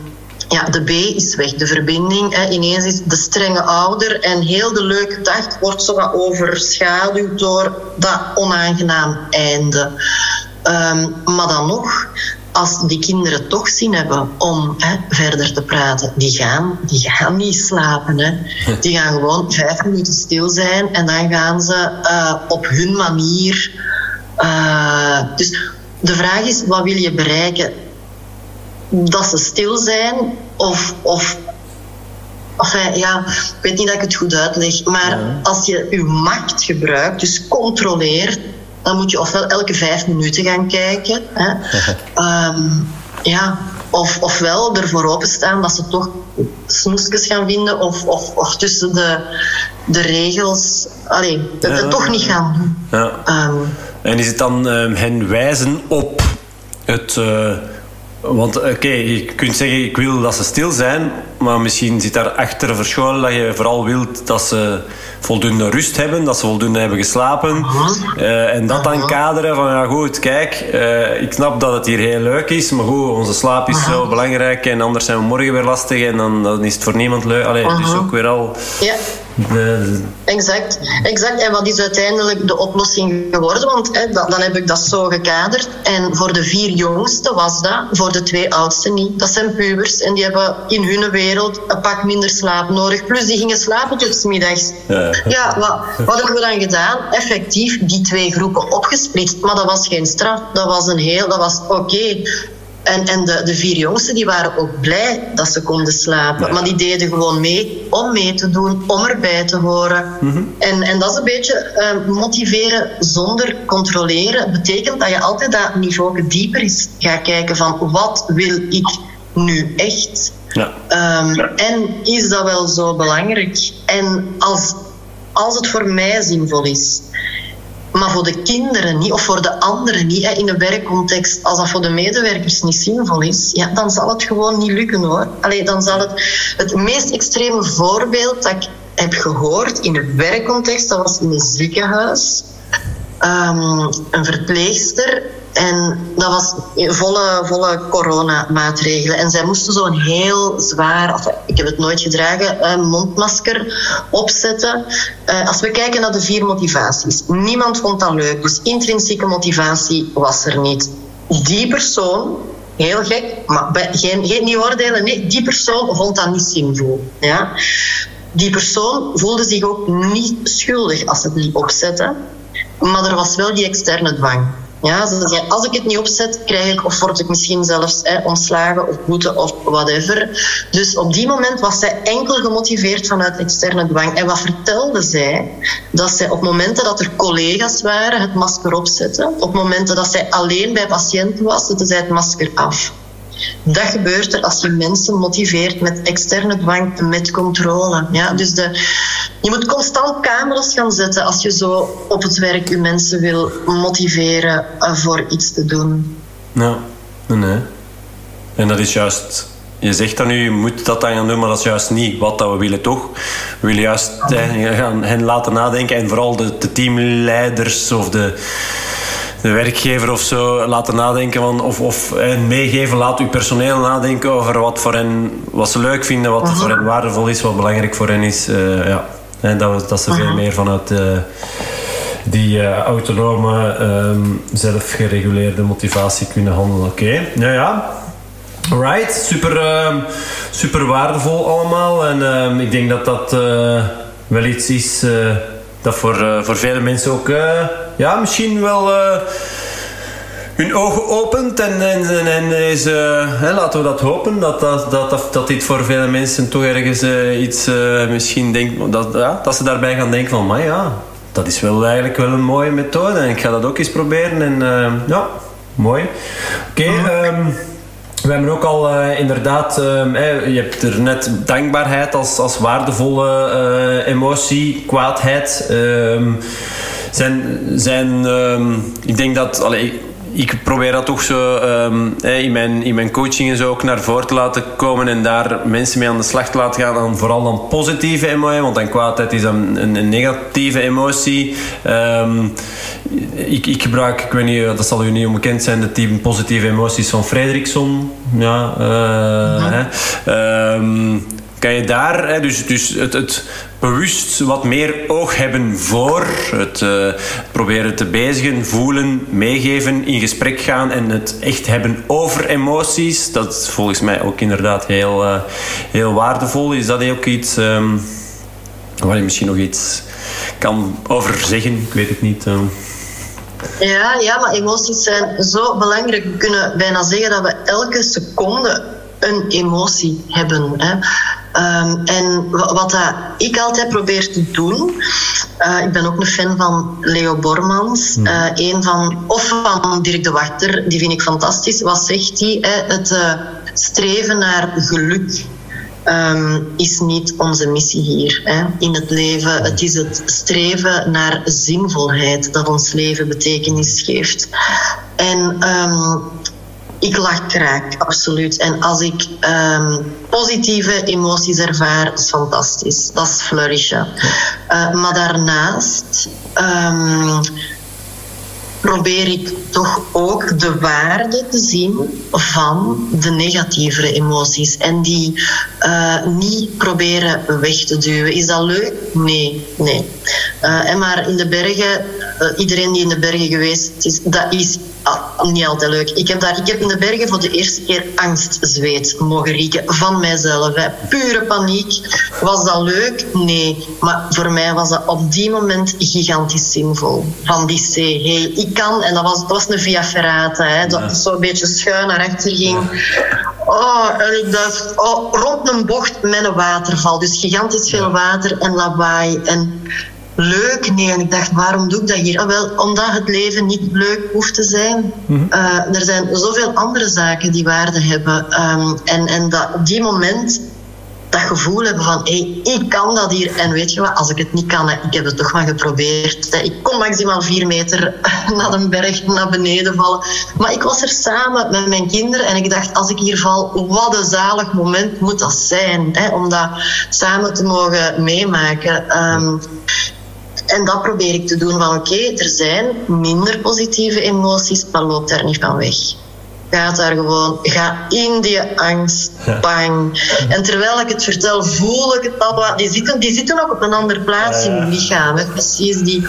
ja, de B is weg, de verbinding. Hè. Ineens is de strenge ouder en heel de leuke dag wordt zo wat overschaduwd door dat onaangenaam einde. Um, maar dan nog, als die kinderen toch zin hebben om hè, verder te praten, die gaan, die gaan niet slapen. Hè. Die gaan gewoon vijf minuten stil zijn en dan gaan ze uh, op hun manier. Uh, dus de vraag is, wat wil je bereiken? Dat ze stil zijn of, of Enfin, ja, ik weet niet dat ik het goed uitleg, maar als je je macht gebruikt, dus controleert, dan moet je ofwel elke vijf minuten gaan kijken. Hè. um, ja, of, ofwel ervoor openstaan dat ze toch snoesjes gaan vinden of, of, of tussen de, de regels allee, het, het toch niet gaan doen.
Ja. Um, en is het dan um, hen wijzen op het... Uh, want oké, okay, je kunt zeggen ik wil dat ze stil zijn, maar misschien zit daar achter verscholen dat je vooral wilt dat ze voldoende rust hebben, dat ze voldoende hebben geslapen. Uh, en dat dan kaderen van ja goed, kijk, uh, ik snap dat het hier heel leuk is, maar goed, onze slaap is zo belangrijk en anders zijn we morgen weer lastig en dan, dan is het voor niemand leuk. Allee, dus ook weer al...
Ja. Exact, exact. En wat is uiteindelijk de oplossing geworden? Want hè, dan, dan heb ik dat zo gekaderd. En voor de vier jongsten was dat, voor de twee oudsten niet. Dat zijn pubers en die hebben in hun wereld een pak minder slaap nodig. Plus die gingen slapen tot middags. Ja, ja wat, wat hebben we dan gedaan? Effectief die twee groepen opgesplitst. Maar dat was geen straf. Dat was een heel, dat was oké. Okay. En, en de, de vier jongsten die waren ook blij dat ze konden slapen. Ja. Maar die deden gewoon mee om mee te doen, om erbij te horen. Mm -hmm. en, en dat is een beetje uh, motiveren zonder controleren. Betekent dat je altijd dat niveau dieper is gaat kijken van wat wil ik nu echt? Ja. Um, ja. En is dat wel zo belangrijk? En als, als het voor mij zinvol is maar voor de kinderen niet, of voor de anderen niet, in een werkcontext, als dat voor de medewerkers niet zinvol is, ja, dan zal het gewoon niet lukken hoor. Allee, dan zal het, het meest extreme voorbeeld dat ik heb gehoord in een werkcontext, dat was in een ziekenhuis. Um, een verpleegster en dat was volle, volle coronamaatregelen. En zij moesten zo'n heel zwaar, ik heb het nooit gedragen, een mondmasker opzetten. Uh, als we kijken naar de vier motivaties. Niemand vond dat leuk. Dus intrinsieke motivatie was er niet. Die persoon, heel gek, maar geen, geen niet oordelen, nee, die persoon vond dat niet zinvol. Ja? Die persoon voelde zich ook niet schuldig als ze het niet opzette. Maar er was wel die externe dwang. Ja, ze zei, als ik het niet opzet, krijg ik of word ik misschien zelfs ontslagen of boete of whatever. Dus op die moment was zij enkel gemotiveerd vanuit externe dwang. En wat vertelde zij? Dat zij op momenten dat er collega's waren, het masker opzette. Op momenten dat zij alleen bij patiënten was, zette zij het masker af. Dat gebeurt er als je mensen motiveert met externe dwang, met controle. Ja? Dus de, je moet constant camera's gaan zetten als je zo op het werk je mensen wil motiveren uh, voor iets te doen.
Ja, nee. En dat is juist je zegt dan nu, je moet dat dan gaan doen, maar dat is juist niet wat dat we willen, toch? We willen juist eh, gaan hen laten nadenken en vooral de, de teamleiders of de, de werkgever of zo laten nadenken van, of, of en meegeven, laat uw personeel nadenken over wat voor hen, wat ze leuk vinden, wat voor hen waardevol is, wat belangrijk voor hen is. Uh, ja. En dat, dat ze veel meer vanuit uh, die uh, autonome, um, zelfgereguleerde motivatie kunnen handelen. Oké, okay. nou ja, Right, super, uh, super waardevol allemaal. En uh, ik denk dat dat wel iets is dat voor, voor vele mensen ook ja, misschien wel hun ogen opent. En, en, en is, hè, laten we dat hopen, dat, dat, dat, dat, dit voor vele mensen toch ergens iets misschien denkt, dat, ja, dat ze daarbij gaan denken van, maar ja, dat is wel eigenlijk wel een mooie methode. En ik ga dat ook eens proberen. En ja, mooi. Oké, okay, um, we hebben ook al inderdaad, uh, je hebt er net dankbaarheid als, als waardevolle emotie, kwaadheid. Ehm, zijn, zijn, ehm, ik denk dat, allee, ik probeer dat toch zo um, in, mijn, in mijn coaching en zo ook naar voren te laten komen en daar mensen mee aan de slag te laten gaan. Dan vooral dan positieve emotie, want dan kwaadheid is dan een, een negatieve emotie. Um, ik, ik gebruik, ik weet niet, dat zal u niet onbekend zijn, de team positieve emoties van Frederickson. Ja, uh, hè. Um, kan je daar, dus, dus het, het bewust wat meer oog hebben voor het uh, proberen te bezigen, voelen, meegeven, in gesprek gaan en het echt hebben over emoties. Dat is volgens mij ook inderdaad heel, uh, heel waardevol. Is dat ook iets um, waar je misschien nog iets kan over zeggen? Ik weet het niet. Um.
Ja, ja, maar emoties zijn zo belangrijk. We kunnen bijna zeggen dat we elke seconde een emotie hebben. Hè. Um, en wat dat ik altijd probeer te doen, uh, ik ben ook een fan van Leo Bormans, uh, een van, of van Dirk de Wachter, die vind ik fantastisch. Wat zegt hij? Het uh, streven naar geluk. Um, is niet onze missie hier hè, in het leven. Het is het streven naar zinvolheid dat ons leven betekenis geeft. En um, ik lach graag, absoluut. En als ik um, positieve emoties ervaar, is fantastisch. Dat is flourishen. Uh, maar daarnaast um, probeer ik toch ook de waarde te zien van de negatievere emoties. En die uh, niet proberen weg te duwen. Is dat leuk? Nee, nee. Uh, en maar in de bergen, iedereen die in de bergen geweest is, dat is Ah, niet altijd leuk. Ik heb, daar, ik heb in de bergen voor de eerste keer angstzweet mogen rieken van mijzelf. Hè. Pure paniek. Was dat leuk? Nee. Maar voor mij was dat op die moment gigantisch zinvol. Van die ik kan, en dat was, dat was een via ferrata, hè, dat ja. zo een beetje schuin naar achter ging. Oh, en ik dacht, oh, rond een bocht met een waterval. Dus gigantisch veel water en lawaai. En leuk. Nee, en ik dacht, waarom doe ik dat hier? Ah, wel, omdat het leven niet leuk hoeft te zijn. Mm uh, er zijn zoveel andere zaken die waarde hebben. Um, en en dat, op die moment dat gevoel hebben van, hé, ik kan dat hier. En weet je wat, als ik het niet kan, ik heb het toch maar geprobeerd. Ik kon maximaal vier meter naar de berg naar beneden vallen. Maar ik was er samen met mijn kinderen en ik dacht, als ik hier val, wat een zalig moment moet dat zijn. Hè, om dat samen te mogen meemaken. Um, en dat probeer ik te doen van oké, er zijn minder positieve emoties, maar loop daar niet van weg. Ga daar gewoon, ga in die angst, bang. En terwijl ik het vertel, voel ik het al. Die zitten, die zitten ook op een andere plaats in je lichaam. Hè. Precies die,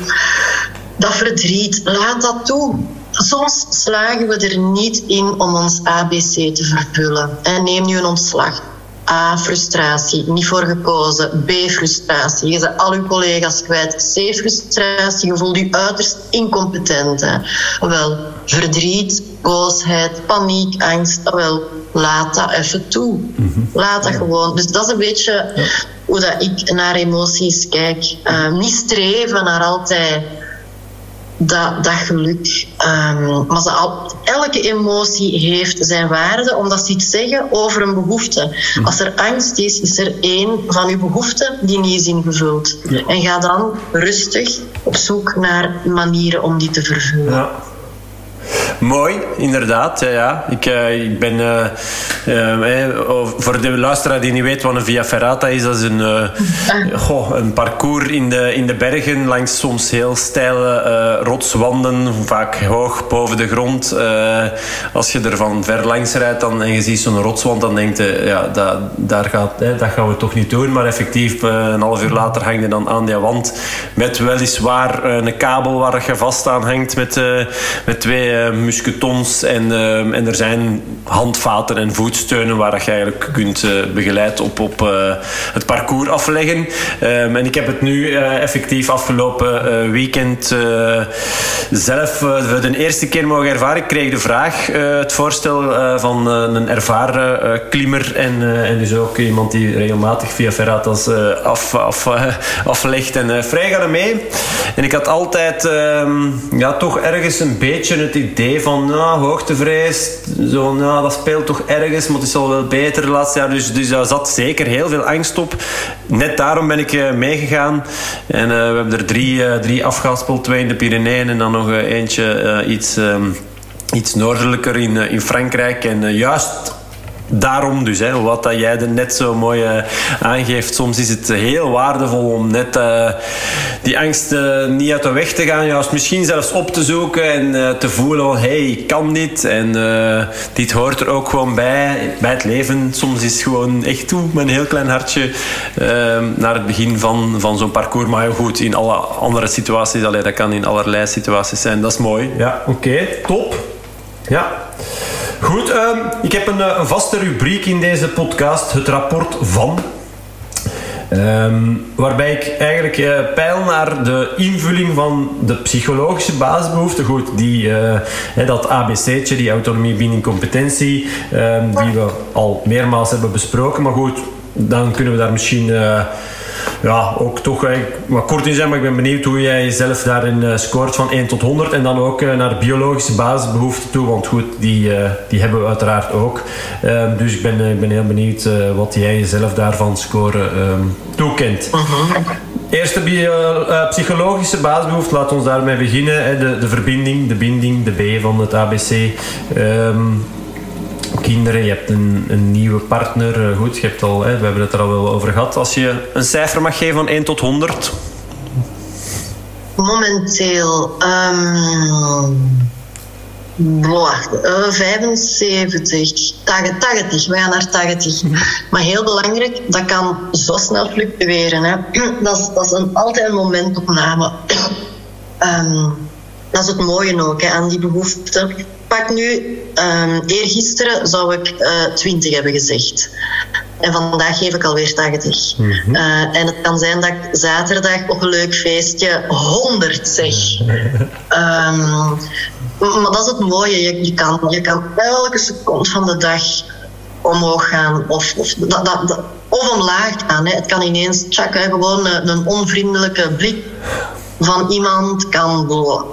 dat verdriet, laat dat toe. Soms slagen we er niet in om ons ABC te vervullen. En neem nu een ontslag A. Frustratie, niet voor gekozen. B. Frustratie, je bent al je collega's kwijt. C. Frustratie, je voelt je uiterst incompetent. Hè. Wel, verdriet, boosheid, paniek, angst. Wel, laat dat even toe. Laat dat gewoon. Dus dat is een beetje hoe dat ik naar emoties kijk. Uh, niet streven naar altijd dat, dat geluk. Ehm, maar ze al, elke emotie heeft zijn waarde, omdat ze iets zeggen over een behoefte. Als er angst is, is er één van uw behoeften die niet is ingevuld. En ga dan rustig op zoek naar manieren om die te vervullen. Ja.
Mooi, inderdaad. Ja, ja. Ik, uh, ik ben... Uh, uh, voor de luisteraar die niet weet wat een Via Ferrata is, dat is een, goh, een parcours in de, in de bergen langs soms heel steile rotswanden, vaak hoog boven de grond. als je er van ver langs rijdt dan, en je ziet zo'n rotswand, dan denk je, ja, dat, daar gaat, dat gaan we toch niet doen. Maar effectief, een half uur later hang je dan aan die wand met weliswaar een kabel waar je vast aan hangt met, met twee musketons en, ehm, en er zijn handvaten en voetsteunen waar je eigenlijk kunt uh, begeleid op, op uh, het parcours afleggen. Um, en ik heb het nu uh, effectief afgelopen weekend zelf voor de eerste keer mogen ervaren. Ik kreeg de vraag, het voorstel van een ervaren klimmer en, en dus ook iemand die regelmatig via Ferratas af, af, aflegt en vrij gaan mee. En ik had altijd um, ja, toch ergens een beetje het idee van nou, hoogtevrees, zo, nou, dat speelt toch ergens, maar het is al wel beter laatste jaar. Dus, dus daar zat zeker heel veel angst op. Net daarom ben ik uh, meegegaan. En uh, we hebben er drie, uh, drie afgespeeld, twee in de Pyreneeën en dan nog eentje iets, um, iets noordelijker in, in Frankrijk. En juist daarom dus, hè, wat dat jij er net zo mooi uh, aangeeft. Soms is het heel waardevol om net uh, die angst uh, niet uit de weg te gaan. Juist misschien zelfs op te zoeken en te voelen van... Hey, ik kan dit. En dit hoort er ook gewoon bij. Bij het leven. Soms is gewoon echt toe een heel klein hartje naar het begin van, van zo'n parcours. Maar goed, in alle andere situaties. Allee, dat kan in allerlei situaties zijn. Dat is mooi. Ja, oké. Top. Ja. Goed, um, ik heb een, een, vaste rubriek in deze podcast, het rapport van. Um, waarbij ik eigenlijk uh, peil naar de invulling van de psychologische basisbehoeften. Goed, die, uh, dat ABC'tje, die autonomie, binding, competentie, um, die we al meermaals hebben besproken. Maar goed, dan kunnen we daar misschien... ja, ook toch wat kort in zijn, maar ik ben benieuwd hoe jij jezelf daarin uh, scoort van 1 tot 100 en dan ook uh, naar biologische basisbehoeften toe, want goed, die, uh, die hebben we uiteraard ook. Ehm, dus ik ben, ik ben heel benieuwd wat jij jezelf daarvan scoren um, toekent. -huh. Eerste bio, psychologische basisbehoefte, laten we daarmee beginnen. Hè, de, de verbinding, de binding, de B van het ABC. Um, kinderen, je hebt een, een nieuwe partner. Eh, goed, je hebt al, hè, we hebben het er al wel over gehad. Als je een cijfer mag geven van 1 tot 100?
Momenteel... Um, boah, uh, 75, 80, we gaan naar 80. Maar heel belangrijk, dat kan zo snel fluctueren. Hè. Dat, is, dat is een, altijd een momentopname. um, dat is het mooie ook hè, aan die behoefte pak nu, um, eergisteren zou ik uh, eh, 20 hebben gezegd. En vandaag geef ik alweer 80. Mm -hmm. uh, en het kan zijn dat ik zaterdag op een leuk feestje 100 zeg. um, maar dat is het mooie. Je, je, kan, je kan elke seconde van de dag omhoog gaan of, of, dat, dat, of omlaag gaan. Hè. Het kan ineens tjak, gewoon een, een, onvriendelijke blik van iemand kan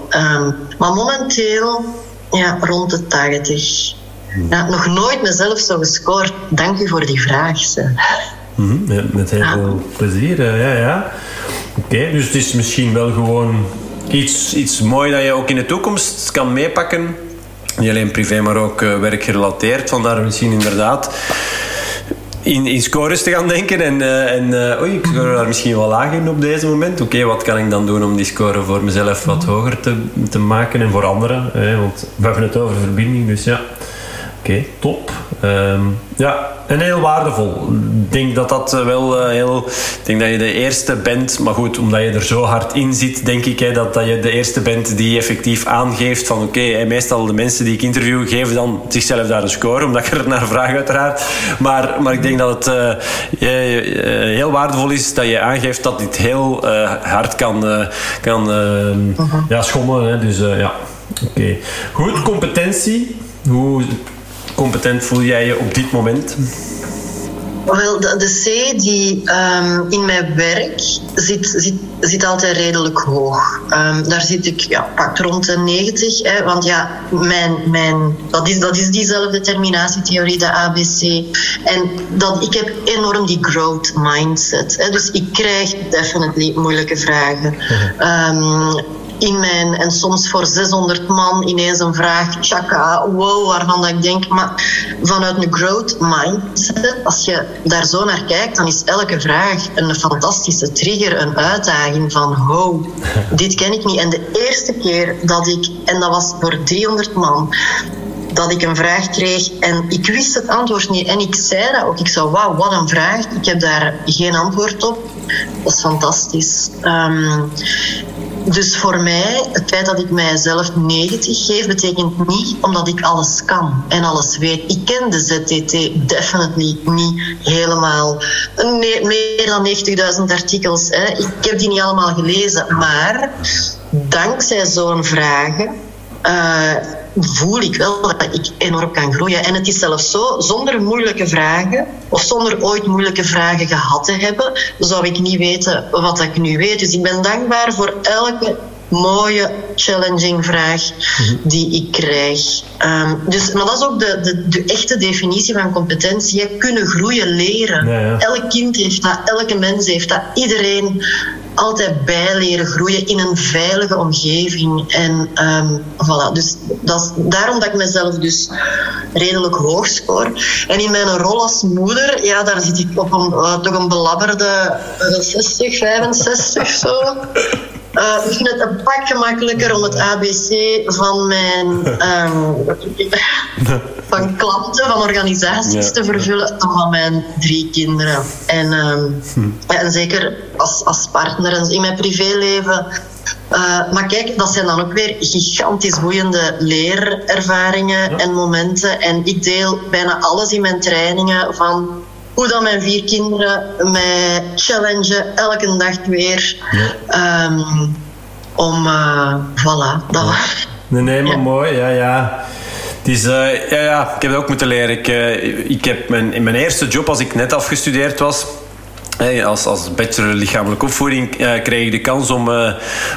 um, maar momenteel ja, rond de 80. Ja, nog nooit mezelf zo gescoord. Dank u voor die vraag.
Mm met, met, heel veel plezier, ja, ja. Oké, dus het is misschien wel gewoon iets, iets mooi dat je ook in de toekomst kan meepakken. Niet alleen privé, maar ook uh, werkgerelateerd. Vandaar misschien inderdaad in, scores te gaan denken. En, uh, en uh, oei, ik score daar misschien wel laag in op deze moment. Oké, wat kan ik dan doen om die score voor mezelf wat hoger te, te maken en voor anderen? want we hebben het over verbinding, dus ja. Oké, top. Um, ja, en heel waardevol. Ik denk dat dat eh, wel uh, heel... Ik denk dat je de eerste bent, maar goed, omdat je er zo hard in zit, denk ik hè, dat, dat je de eerste bent die effectief aangeeft van oké, okay, meestal de mensen die ik interview geven dan zichzelf daar een score, omdat ik er naar vraag uiteraard. Maar, maar ik denk dat het uh, heel waardevol is dat je aangeeft dat dit heel hard kan, kan uh -huh. ja, schommelen. Hè. Dus ja, oké. Okay. Goed, competentie. Hoe competent voel jij je op dit moment?
Wel, de, de C die ehm, in mijn werk zit, zit, zit altijd redelijk hoog. Ehm, daar zit ik ja, pak rond de 90. Hè, want ja, mijn, mijn, dat, is, dat is diezelfde terminatietheorie, de ABC. En dat, ik heb enorm die growth mindset. Hè, dus ik krijg definitely moeilijke vragen. Um, in mijn, en soms voor 600 man ineens een vraag, tjaka, wow, waarvan dat ik denk, maar vanuit een growth mindset, als je daar zo naar kijkt, dan is elke vraag een fantastische trigger, een uitdaging van, ho, dit ken ik niet. En de eerste keer dat ik, en dat was voor 300 man, dat ik een vraag kreeg en ik wist het antwoord niet. En ik zei dat ook. Ik zei, wauw, wat een vraag. Ik heb daar geen antwoord op. Dat is fantastisch. Um, dus voor mij, het feit dat ik mijzelf 90 geef, betekent niet omdat ik alles kan en alles weet. Ik ken de ZTT definitely niet helemaal. Meer dan 90.000 artikels. Hè. Ik heb die niet allemaal gelezen. Maar dankzij zo'n vragen. Uh, voel ik wel dat ik enorm kan groeien. En het is zelfs zo, zonder moeilijke vragen, of zonder ooit moeilijke vragen gehad te hebben, zou ik niet weten wat ik nu weet. Dus ik ben dankbaar voor elke mooie, challenging vraag die ik krijg. Um, dus, maar dat is ook de, de, de, echte definitie van competentie. Kunnen groeien, leren. Ja, ja. Elk kind heeft dat, elke mens heeft dat. Iedereen altijd bijleren groeien in een veilige omgeving. En um, voilà, dus dat is daarom dat ik mezelf dus redelijk hoog score. En in mijn rol als moeder, ja, daar zit ik op een, uh, toch een belabberde uh, 60, 65 zo. Uh, ik vind het een pak gemakkelijker om het ABC van mijn um, van klanten, van organisaties te vervullen dan van mijn drie kinderen. En, um, hm. en zeker als, als partner in mijn privéleven. Uh, maar kijk, dat zijn dan ook weer gigantisch boeiende leerervaringen en momenten. En ik deel bijna alles in mijn trainingen van hoe dan mijn vier kinderen mij challengen elke dag weer. Ja. Um, om, uh, voilà. Dat ja.
Nee, nee, maar ja. mooi, ja, ja. Het is, uh, ja, ja, ik heb het ook moeten leren. Ik, uh, ik heb mijn, in mijn eerste job, als ik net afgestudeerd was, als, als bachelor lichamelijke opvoeding uh, kreeg ik de kans om, uh,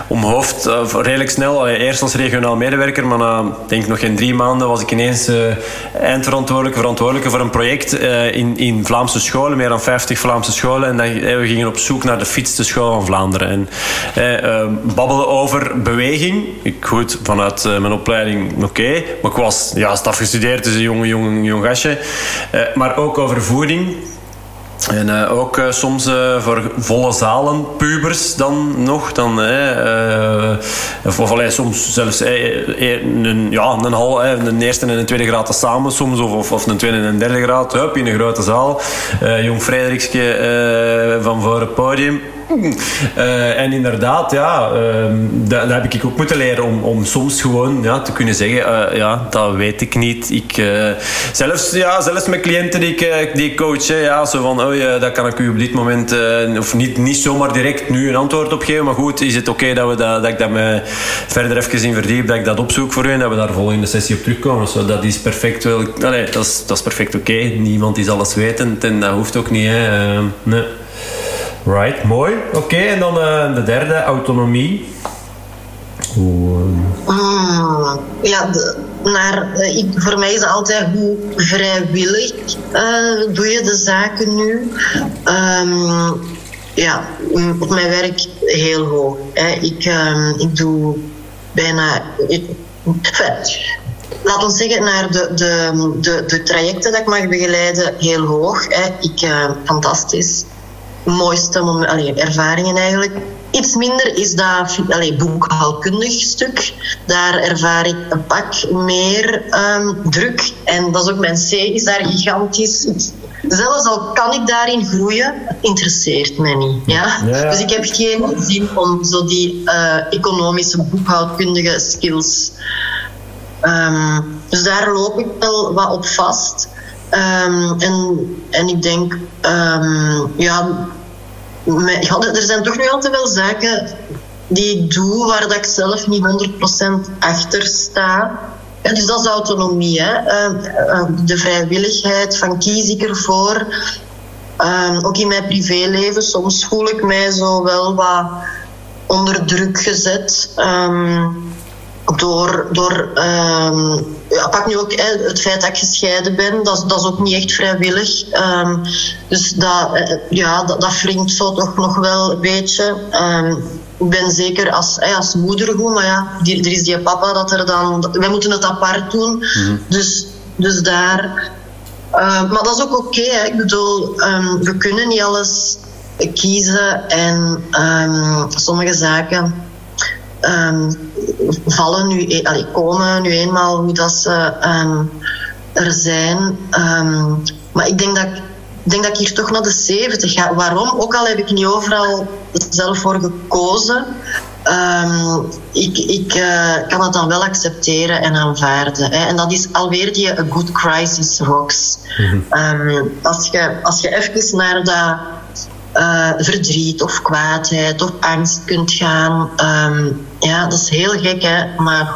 om hoofd uh, redelijk snel, eerst als regionaal medewerker, maar na denk nog geen drie maanden was ik ineens eindverantwoordelijke, verantwoordelijke voor een project in, in Vlaamse scholen, meer dan 50 Vlaamse scholen. En dan, we gingen op zoek naar de fietste school van Vlaanderen. En babbelen over beweging. Ik goed, vanuit mijn opleiding oké, maar ik was juist afgestudeerd, dus een jonge, jong, jong gastje. maar ook over voeding. En uh, ook uh, soms uh, voor volle zalen, pubers dan nog. Dan, of, of soms zelfs een, ja, een, hal, een eerste en een tweede graad samen soms. Of, of, of een tweede en een derde graad hup, in een grote zaal. jong Frederikske van voor het podium. Uh, en inderdaad, ja, uh, dat, dat, heb ik ook moeten leren om, om soms gewoon ja, te kunnen zeggen, uh, ja, dat weet ik niet. Ik, eh, zelfs, ja, zelfs met cliënten die ik, die coach, ja, zo van, oh ja, dat kan ik u op dit moment, of niet, niet zomaar direct nu een antwoord op geven, maar goed, is het oké dat, we dat, dat ik dat me verder even in verdiep, dat ik dat opzoek voor u en dat we daar volgende sessie op terugkomen. Zo, dat is perfect wel, allee, dat is, dat is perfect oké. Niemand is alles wetend en dat hoeft ook niet, hè. nee. Right, mooi. Oké, en dan uh, de derde, autonomie.
Hoe, uh... ja, de, uh, ik, voor mij is altijd hoe vrijwillig doe je de zaken nu. Um, ja, op mijn werk heel hoog. Hè. Ik, um, ik doe bijna. Laat ons zeggen, naar de, de, de, de trajecten dat ik mag begeleiden, heel hoog. Hè. Ik, fantastisch mooiste allee, ervaringen eigenlijk. Iets minder is dat allee, boekhoudkundig stuk. Daar ervaar ik een pak meer um, druk. En dat is ook mijn C, is daar gigantisch. Zelfs al kan ik daarin groeien, het interesseert mij niet. Ja? ja. Dus ik heb geen zin om zo die uh, economische boekhoudkundige skills. Um, dus daar loop ik wel wat op vast. Um, en, en ik denk, um, ja, er zijn toch nu altijd wel zaken die ik doe waar dat ik zelf niet 100% achter sta. Dus dat is autonomie. Hè. Uh, de vrijwilligheid van kies ik ervoor Ehm, ook in mijn privéleven, soms voel ik mij zo wel wat onder druk gezet. Ehm, door, door ja, pak nu ook het feit dat ik gescheiden ben, dat, dat is ook niet echt vrijwillig. dus dat, eh, ja, dat, dat wringt zo toch nog wel een beetje. ik ben zeker als, als moeder goed, maar ja, die, er is die papa dat er dan. Wij moeten het apart doen. Mhm. Dus, dus daar. Uh, maar dat is ook oké. Okay, ik bedoel, um, we kunnen niet alles kiezen en um, sommige zaken um, vallen nu, e- allee, komen nu eenmaal hoe dat ze er zijn. maar ik denk dat ik denk dat ik hier toch naar de 70 ga. Waarom? Ook al heb ik niet overal zelf voor gekozen. Um, ik, ik uh, kan het dan wel accepteren en aanvaarden. Hè. En dat is alweer die A Good Crisis Rocks. Mm um, als, je, als je even naar dat uh, verdriet of kwaadheid of angst kunt gaan. Um, ja, dat is heel gek, hè. Maar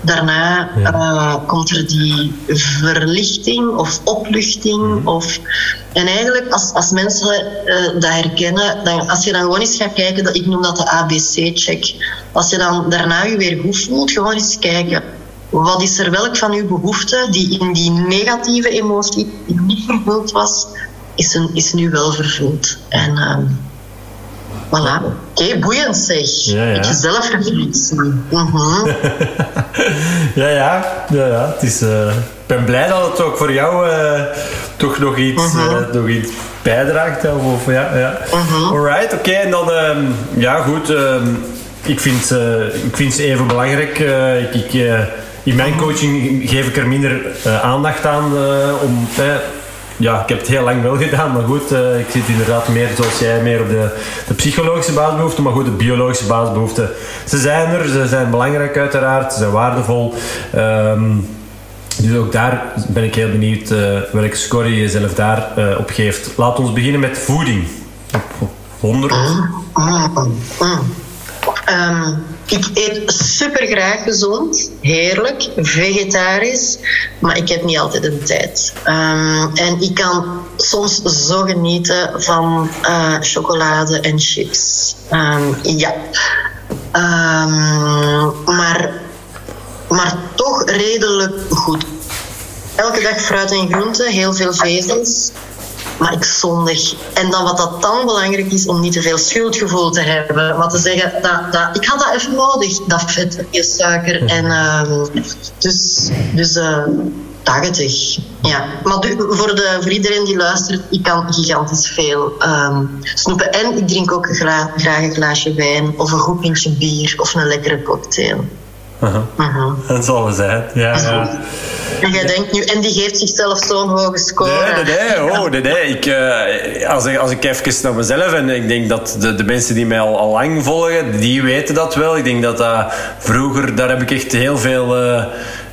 daarna uh, komt er die verlichting of opluchting. Mhm. Of, en eigenlijk, als, als mensen uh, dat herkennen, dan, als je dan gewoon eens gaat kijken, dat, ik noem dat de ABC-check. Als je dan daarna je weer goed voelt, gewoon eens kijken. Wat is er welk van uw behoefte die in die negatieve emotie niet vervuld was, is, een, is nu wel vervuld. En uh, voilà. Oké, boeiend zeg. Ja, ja. Beetje zelfreflectie. Mm -hmm.
ja, ja, ja, ja. Het is, uh, ik ben blij dat het ook voor jou uh, toch nog iets, mm -hmm. nog iets bijdraagt. Of, of, ja, ja. -hmm. Alright, oké. Okay, en dan, um, ja goed. Um, ik, vind, ik vind ze even belangrijk. ik, ik in mijn coaching geef ik er minder aandacht aan om ja, ik heb het heel lang wel gedaan, maar goed, uh, ik zit inderdaad meer zoals jij, meer op de, de psychologische basisbehoeften, maar goed, de biologische basisbehoeften. Ze zijn er, ze zijn belangrijk uiteraard, ze zijn waardevol. Um, dus ook daar ben ik heel benieuwd uh, welke score je jezelf daar uh, op geeft. Laat ons beginnen met voeding. 100.
Um, ik eet super graag gezond, heerlijk, vegetarisch, maar ik heb niet altijd de tijd. Um, en ik kan soms zo genieten van uh, chocolade en chips. Um, ja. maar, maar toch redelijk goed. Elke dag fruit en groenten, heel veel vezels maar ik zondig. En dan wat dat dan belangrijk is om niet te veel schuldgevoel te hebben. Maar te zeggen, dat, dat, ik had dat even nodig, dat vet, je suiker. En, uh, dus dus uh, eh, 80. Ja. Maar voor, de, voor iedereen die luistert, ik kan gigantisch veel um, snoepen. En ik drink ook graag, graag een glaasje wijn of een goed pintje bier of een lekkere cocktail.
Dat zal wel zijn, ja. ja.
En jij denkt nu, en die geeft zichzelf zo'n hoge score.
Nee, nee, nee. Oh, nee, nee. Ik, uh, als, ik, als ik even naar mezelf, en ik denk dat de, de mensen die mij al, al lang volgen, die weten dat wel. Ik denk dat dat vroeger, daar heb ik echt heel veel... Uh,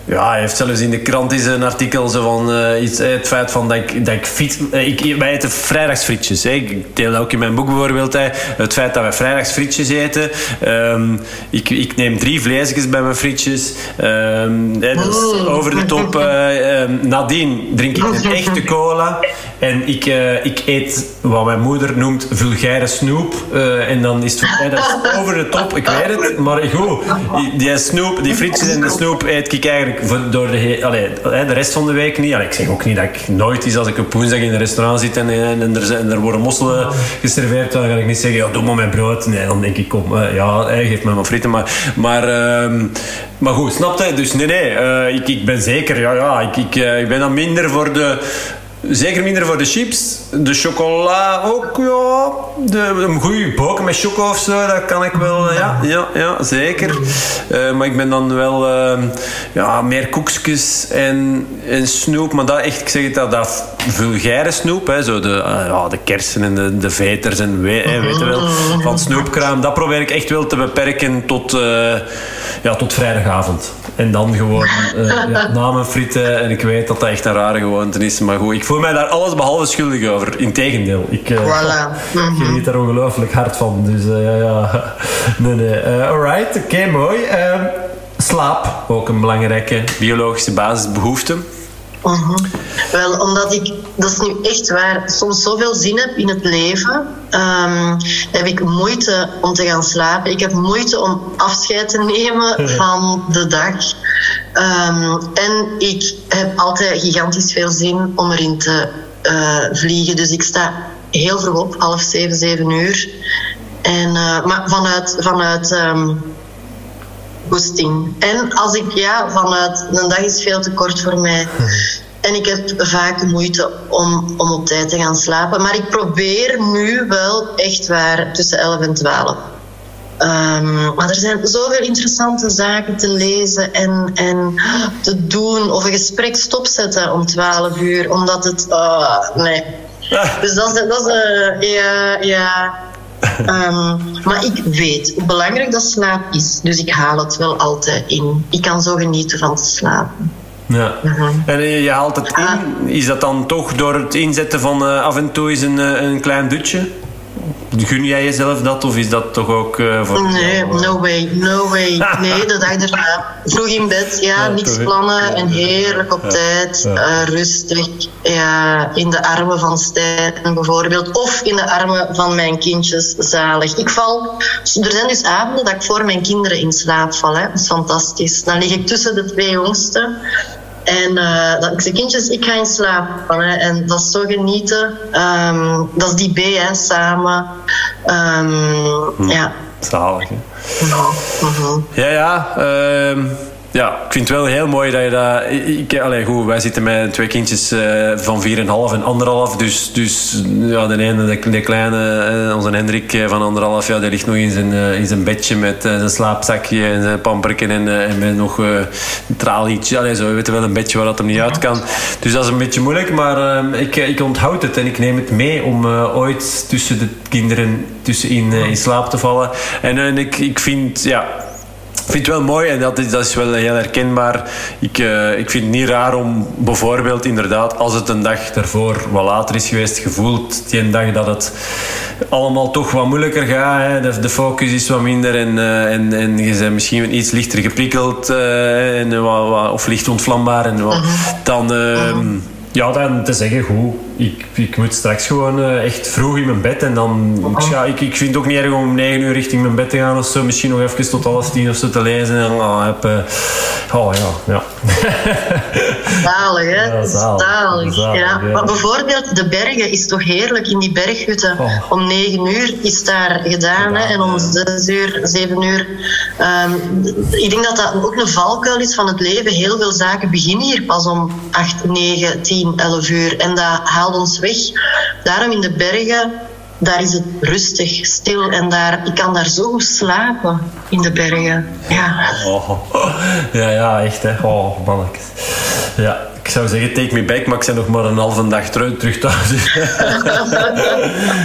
ja, hij heeft zelfs in de krant eens een artikel zo van uh, iets, eh, het feit van dat ik, dat ik fiets. Uh, ik, wij eten vrijdagsfrietjes. Hè. Ik deel ook in mijn boek bijvoorbeeld. Hè. Het feit dat wij vrijdagsfrietjes eten. Um, ik, ik neem drie vleesjes bij mijn frietjes. Um, hè, oh. over de top. Um, nadien drink ik een echte cola. En ik, ik eet wat mijn moeder noemt vulgaire snoep. en dan is het dat is over de top. Ik weet het. Maar goed, die snoep, die frietjes en de snoep eet ik eigenlijk voor, door de, allee, de rest van de week niet. Allee, ik zeg ook niet dat ik nooit is als ik op woensdag in een restaurant zit en, en, en, er, en er worden mosselen geserveerd, dan ga ik niet zeggen, ja, doe maar mijn brood. Nee, dan denk ik, kom, uh, ja, geef me mijn frieten. Maar, maar, uh, maar goed, snap je? Dus nee, nee, uh, ik, ik ben zeker, ja, ja, ik, ik, uh, ik ben dan minder voor de Zeker minder voor de chips. De chocola ook, ja. De, een goede boken met choco of zo, dat kan ik wel, ja, ja, ja zeker. Uh, maar ik ben dan wel uh, ja, meer koekjes en, en snoep. Maar dat echt, ik zeg het, dat, dat vulgaire snoep, hè, zo de, uh, ja, de kersen en de, de veters en we, hè, weet je wel, van snoepkraam. Dat probeer ik echt wel te beperken tot, ja, tot vrijdagavond. En dan gewoon ja, na mijn frieten. En ik weet dat dat echt een rare gewoonte is. Maar goed, voel mij daar alles behalve schuldig over. Integendeel. Ik uh, voilà. geniet daar ongelooflijk hard van. Dus uh, ja, ja. Nee, nee. Uh, alright, oké, okay, mooi. Slaap, ook een belangrijke biologische basisbehoefte.
Wel, omdat ik, dat is nu echt waar, soms zoveel zin heb in het leven, ehm, heb ik moeite om te gaan slapen. Ik heb moeite om afscheid te nemen van de dag. Ehm, en ik heb altijd gigantisch veel zin om erin te eh, vliegen. Dus ik sta heel vroeg op, half zeven, zeven uur. En, uh, maar vanuit, vanuit um, En als ik, ja, vanuit, een dag is veel te kort voor mij. En ik heb vaak moeite om, om op tijd te gaan slapen. Maar ik probeer nu wel echt waar tussen 11 en 12. Um, maar er zijn zoveel interessante zaken te lezen en, en te doen. Of een gesprek stopzetten om 12 uur, omdat het. Uh, nee. Dus dat is. Dat is uh, ja, ja. Um, maar ik weet hoe belangrijk dat slaap is. Dus ik haal het wel altijd in. Ik kan zo genieten van te slapen.
Ja. Mhm. En je haalt het in. Is dat dan toch door het inzetten van uh, af en toe eens een, een klein dutje? Gun jij jezelf dat of is dat toch ook uh, voor
Nee, no way, no way. Nee, de dag erna. Vroeg in bed, ja, ja niks plannen en heerlijk op tijd, uh, rustig. Ja, in de armen van Stijn bijvoorbeeld. Of in de armen van mijn kindjes, zalig. Ik val, er zijn dus avonden dat ik voor mijn kinderen in slaap val. Hè. Dat is fantastisch. Dan lig ik tussen de twee jongsten. En uh, dat, ik zei, kindjes, ik ga in slaap. Hè. En dat is zo genieten. Um, dat is die B, hè, samen. Um, hm. Ja.
Zalig, hè? Uh-huh. Ja, ja. Um ja, ik vind het wel heel mooi dat je dat... Ik, goed, wij zitten met twee kindjes uh, van 4,5 en anderhalf. Dus, dus ja, de ene, de, kleine, uh, onze Hendrik uh, van anderhalf, ja, die ligt nog in zijn, in zijn bedje met zijn slaapzakje en zijn pamperken en, en met nog een tralietje. Zo, we weten wel een bedje waar dat hem niet uit kan. Dus dat is een beetje moeilijk, maar ik, ik onthoud het en ik neem het mee om ooit tussen de kinderen tussenin in slaap te vallen. En, en ik, ik vind, ja vind het wel mooi en dat is, dat is wel heel herkenbaar. Ik, uh, ik vind het niet raar om bijvoorbeeld inderdaad, als het een dag daarvoor wat later is geweest, gevoeld die een dag dat het allemaal toch wat moeilijker gaat. Hè. De, de, focus is wat minder en, uh, en, en je bent misschien iets lichter geprikkeld uh, en, wat, of licht ontvlambaar. En, wat, mhm. dan, ehm, ja, dan te zeggen, goed, ik, ik moet straks gewoon uh, echt vroeg in mijn bed. En dan, ja, ik, ik vind het ook niet erg om om 9 uur richting mijn bed te gaan of zo. Misschien nog even tot half tien of zo te lezen. En, oh, heb, uh, oh ja, ja.
Zalig, hè? Ja, zalig. ja. ja. Maar bijvoorbeeld, de bergen is toch heerlijk in die berghutten. Oh. Om 9 uur is daar gedaan. Hè? En om 6 uur, 7 uur. Um, ik denk dat dat ook een valkuil is van het leven. Heel veel zaken beginnen hier pas om 8, 9, 10, 11 uur. En dat haalt ons weg. Daarom in de bergen, daar is het rustig, stil en daar, ik kan daar zo goed slapen in de bergen. Ja,
oh, ja, ja echt hè. Oh, mannetjes. Ja, ik zou zeggen, take me back, maar ik ben nog maar een halve dag terug, terug thuis.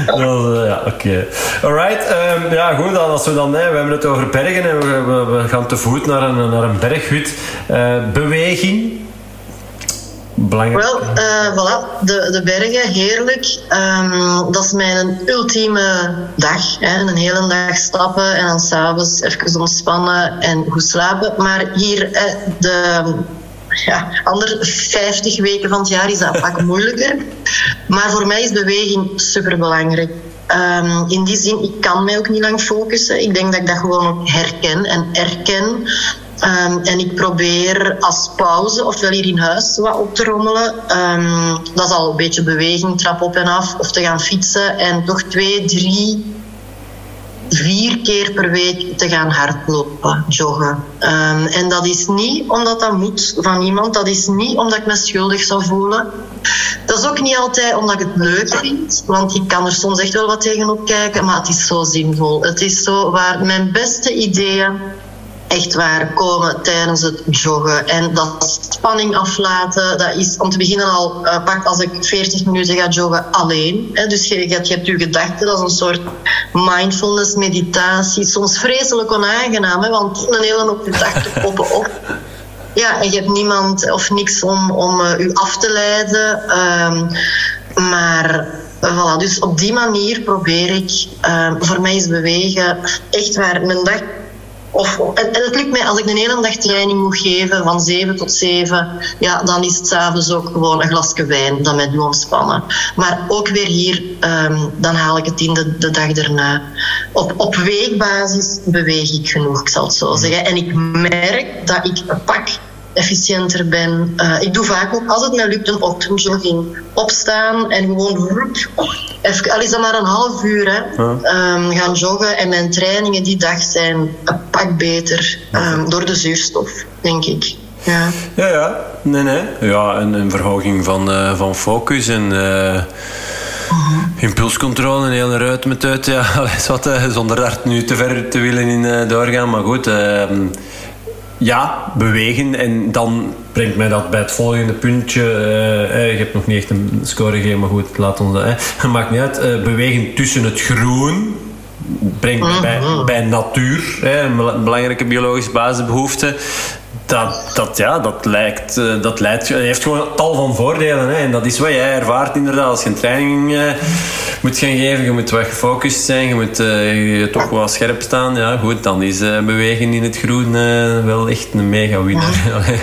Eh, ja, oké. Okay. Alright, um, ja goed, dan, als we dan, hè, we hebben het over bergen en we, we, we gaan te voet naar een, naar een berghut. Uh, beweging,
Wel, uh, voilà, de, de bergen, heerlijk. Um, dat is mijn ultieme dag. Hè. Een hele dag stappen en dan s'avonds even ontspannen en goed slapen. Maar hier, uh, de ja, andere 50 weken van het jaar is dat vaak moeilijker. Maar voor mij is beweging superbelangrijk. Um, in die zin, ik kan mij ook niet lang focussen. Ik denk dat ik dat gewoon ook herken en erken. Um, en ik probeer als pauze, ofwel hier in huis wat op te rommelen. Um, dat is al een beetje beweging, trap op en af. Of te gaan fietsen en toch twee, drie, vier keer per week te gaan hardlopen, joggen. Um, en dat is niet omdat dat moet van iemand. Dat is niet omdat ik me schuldig zou voelen. Dat is ook niet altijd omdat ik het leuk vind. Want ik kan er soms echt wel wat tegenop kijken. Maar het is zo zinvol. Het is zo waar mijn beste ideeën echt waar komen tijdens het joggen. En dat spanning aflaten, dat is om te beginnen al uh, pak als ik 40 minuten ga joggen alleen. Hè. Dus je, je, hebt je gedachten, dat is een soort mindfulness, meditatie. Soms vreselijk onaangenaam, hè, want een hele hoop gedachten poppen op. Ja, en je hebt niemand of niks om, om uh, u af te leiden. Um, maar voilà, dus op die manier probeer ik, uh, voor mij is bewegen echt waar mijn dag Of, en, en het lukt mij als ik een hele dag training moet geven, van 7 tot 7, ja, dan is het s'avonds ook gewoon een glasje wijn dat mij doet ontspannen. Maar ook weer hier, ehm, dan haal ik het in de, de dag erna. Op, op weekbasis beweeg ik genoeg, ik zal het zo zeggen. En ik merk dat ik een pak efficiënter ben. Uh, ik doe vaak ook, als het mij lukt, een ochtendjogging. Opstaan en gewoon even, al is dat maar een half uur, hè, um, gaan joggen. En mijn trainingen die dag zijn een pak beter um, door de zuurstof, denk ik. Ja,
ja, ja. nee, nee. Ja, een, een verhoging van, uh, van focus en... Uh... Impulscontrole, een hele ruit met uit. Ja, wat, zonder daar nu te ver te willen in doorgaan. Maar goed, ehm, ja, bewegen. En dan brengt mij dat bij het volgende puntje. Uh, ik heb nog niet echt een score gegeven, maar goed, laat ons dat. Uh, maakt niet uit. Uh, bewegen tussen het groen brengt mij bij, mhm. bij natuur. een belangrijke biologische basisbehoefte dat, dat, ja, dat, lijkt, uh, dat leidt, heeft gewoon tal van voordelen. Hè. En dat is wat jij ervaart inderdaad. Als je een training uh, moet gaan geven, je moet wat gefocust zijn, je moet uh, je toch wel scherp staan. Ja, goed, dan is bewegen in het groen wel echt een mega winnaar.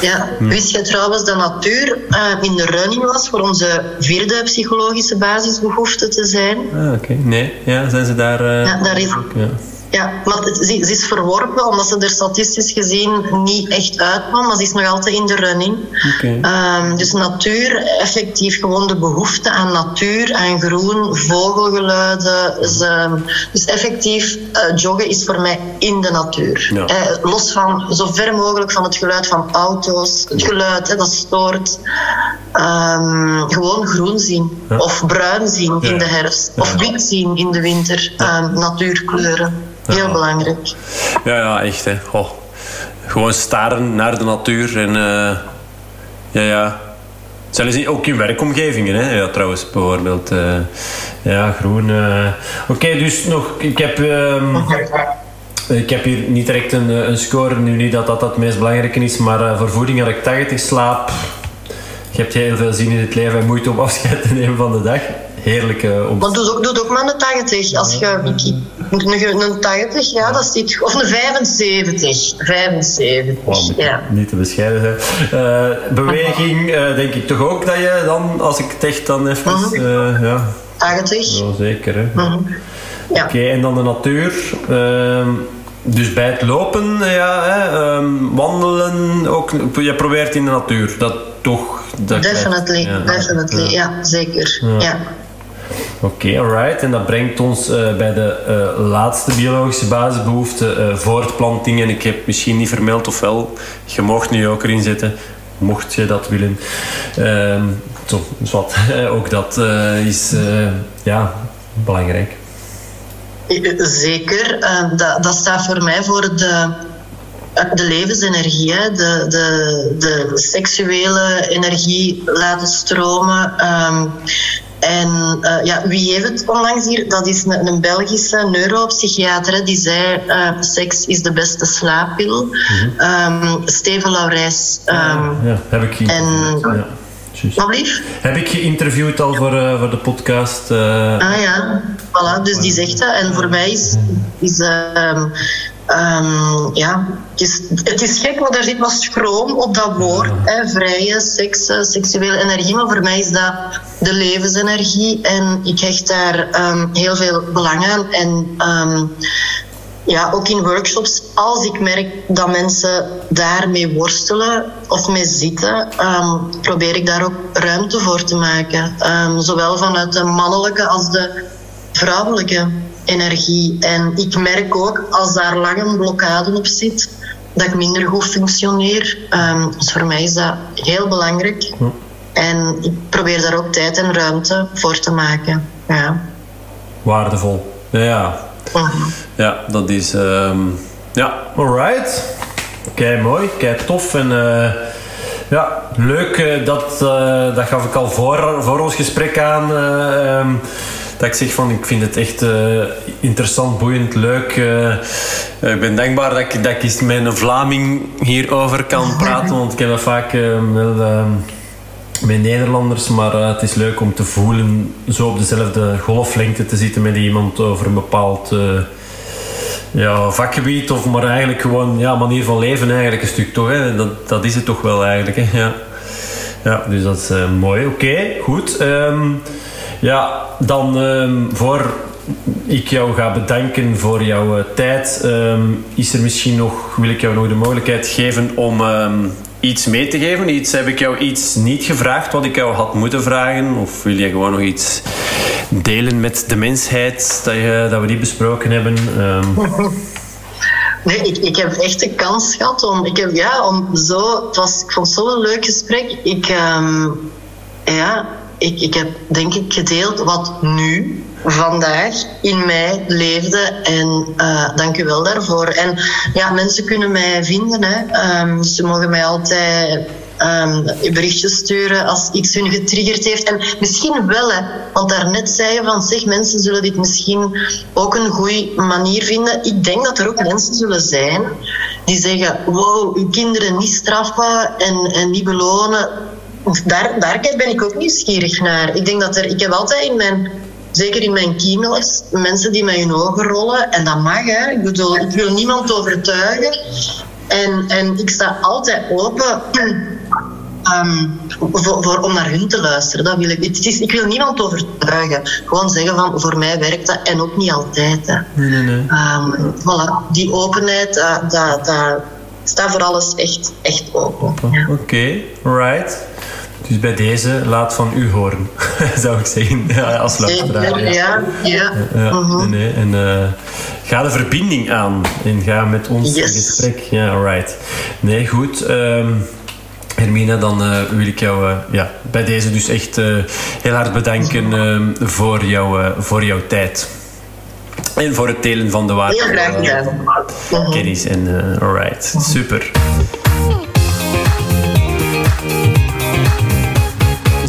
Ja, wist je trouwens dat natuur in de running was voor onze vierde psychologische basisbehoefte te zijn?
Ah, oké. Nee, ja, zijn ze daar...
ja, daar is... Ja. Ja, maar het, ze, is verworpen omdat ze er statistisch gezien niet echt uitkwam, maar ze is nog altijd in de running. Okay. dus natuur, effectief gewoon de behoefte aan natuur, aan groen, vogelgeluiden. Ze, dus effectief uh, joggen is voor mij in de natuur. Ja. Uh, los van zo ver mogelijk van het geluid van auto's, het geluid hè, dat stoort. Um, gewoon groen zien of bruin zien in de herfst of wit zien in de winter. Um, natuurkleuren. Heel belangrijk.
Ja, ja, echt. Hè. Oh. Gewoon staren naar de natuur. En uh, ja, ja. Zelfs ook in werkomgevingen, hè? Ja, trouwens, bijvoorbeeld. Uh, ja, groen. Uh. Oké, okay, dus nog. Ik heb. Um, ik heb hier niet direct een, een score, nu niet dat dat het meest belangrijke is, maar voor voeding had ik 80 slaap. Je hebt heel veel zin in het leven en moeite om afscheid te nemen van de dag heerlijke
om... Maar doe ook, doe ook maar een 80. Als je een, een 80, ja, dat zit... Of een 75. 75, ja.
Niet te bescheiden zijn. Uh, beweging, uh, denk ik toch ook dat je dan, als ik het echt dan even... Uh, ja.
80.
Ja, zeker, hè. Ja. ja. Oké, okay, en dan de natuur. Ehm, dus bij het lopen, ja, hè, um, wandelen, ook, je probeert in de natuur. Dat toch...
Dat definitely, ja. definitely, ja, zeker. ja.
Oké, okay, alright. En dat brengt ons uh, bij de uh, laatste biologische basisbehoefte, uh, voortplanting. En ik heb misschien niet vermeld, ofwel, je mocht nu ook erin zetten, mocht je dat willen. Ehm, zo, dus wat, ook dat is ja, belangrijk.
Zeker. dat, dat staat voor mij voor de de levensenergie, de, de, de seksuele energie laten stromen. Um, en uh, ja, wie heeft het onlangs hier? Dat is een, een Belgische neuropsychiater die zei: uh, seks is de beste slaappil. Mm -hmm. um, Steven Laurijs. Um,
ja, heb ik en, ja. Heb ik geïnterviewd al voor, uh, voor de podcast.
Ah ja, voilà, dus die zegt dat. En voor mij is, is Um, ja, het is, het is gek, want er zit wat schroom op dat woord. Hè, vrije seks, eh, seksuele energie. Maar voor mij is dat de levensenergie. En ik hecht daar um, heel veel belang aan. En um, ja, ook in workshops, als ik merk dat mensen daarmee worstelen of mee zitten, probeer ik daar ook ruimte voor te maken. zowel vanuit de mannelijke als de vrouwelijke energie. En ik merk ook, als daar lang een blokkade op zit, dat ik minder goed functioneer. Um, dus voor mij is dat heel belangrijk. En ik probeer daar ook tijd en ruimte voor te maken. Ja.
Waardevol. Ja, ja dat is... Um, ja, alright. Kijk, mooi. Kijk, tof. En... Uh, ja, leuk. Uh, dat, uh, dat gaf ik al voor, voor ons gesprek aan. Uh, dat ik zeg van ik vind het echt uh, interessant, boeiend, leuk. Uh, ik ben dankbaar dat ik, dat ik eens met een Vlaming hierover kan praten, want ik heb dat vaak uh, wel, met Nederlanders, maar het is leuk om te voelen zo op dezelfde golflengte te zitten met iemand over een bepaald ja, vakgebied of maar eigenlijk gewoon ja, manier van leven eigenlijk een stuk toch. Hè? Dat, dat is het toch wel eigenlijk. Hè? Ja. ja, dus dat is uh, mooi. Oké, goed. Um, ja, dan um, voor ik jou ga bedanken voor jouw uh, tijd. Um, is er misschien nog, wil ik jou nog de mogelijkheid geven om iets mee te geven? Iets, heb ik jou iets niet gevraagd wat ik jou had moeten vragen? Of wil je gewoon nog iets delen met de mensheid dat, je, dat we niet besproken hebben?
Nee, ik, ik heb echt de kans gehad om, ik ja, om zo, het was, ik vond het zo'n leuk gesprek. Ik, ja, ik, ik heb denk ik gedeeld wat nu, vandaag, in mij leefde. En uh, dank u wel daarvoor. En ja, mensen kunnen mij vinden. Hè. Um, ze mogen mij altijd um, berichtjes sturen als iets hun getriggerd heeft. En misschien wel, hè, want daarnet zei je van zeg, mensen zullen dit misschien ook een goede manier vinden. Ik denk dat er ook mensen zullen zijn die zeggen: wow, uw kinderen niet straffen en, en niet belonen. Daar, daar ben ik ook nieuwsgierig naar. Ik denk dat er, ik heb altijd in mijn zeker in mijn keynotes, mensen die met hun ogen rollen. En dat mag, hè. Ik bedoel, ik wil niemand overtuigen. En, en ik sta altijd open um, voor, voor, om naar hun te luisteren. Dat wil ik. Het is, ik wil niemand overtuigen. Gewoon zeggen van, voor mij werkt dat en ook niet altijd. Hè.
Nee, nee, nee.
Um, voilà. Die openheid, uh, dat, dat staat voor alles echt, echt open. open.
Ja. Oké, okay. right. Dus bij deze laat van u horen, zou ik zeggen, ja, als luisteraar.
Ja, ja. ja. ja uh
-huh. nee, en uh, ga de verbinding aan en ga met ons yes. in gesprek. Ja, alright. Nee, goed. Um, Hermina, dan uh, wil ik jou uh, ja, bij deze dus echt uh, heel hard bedanken ehm, voor, jou, voor jouw tijd. En voor het delen van de waarde.
Heel graag gedaan.
Kennis en alright, super.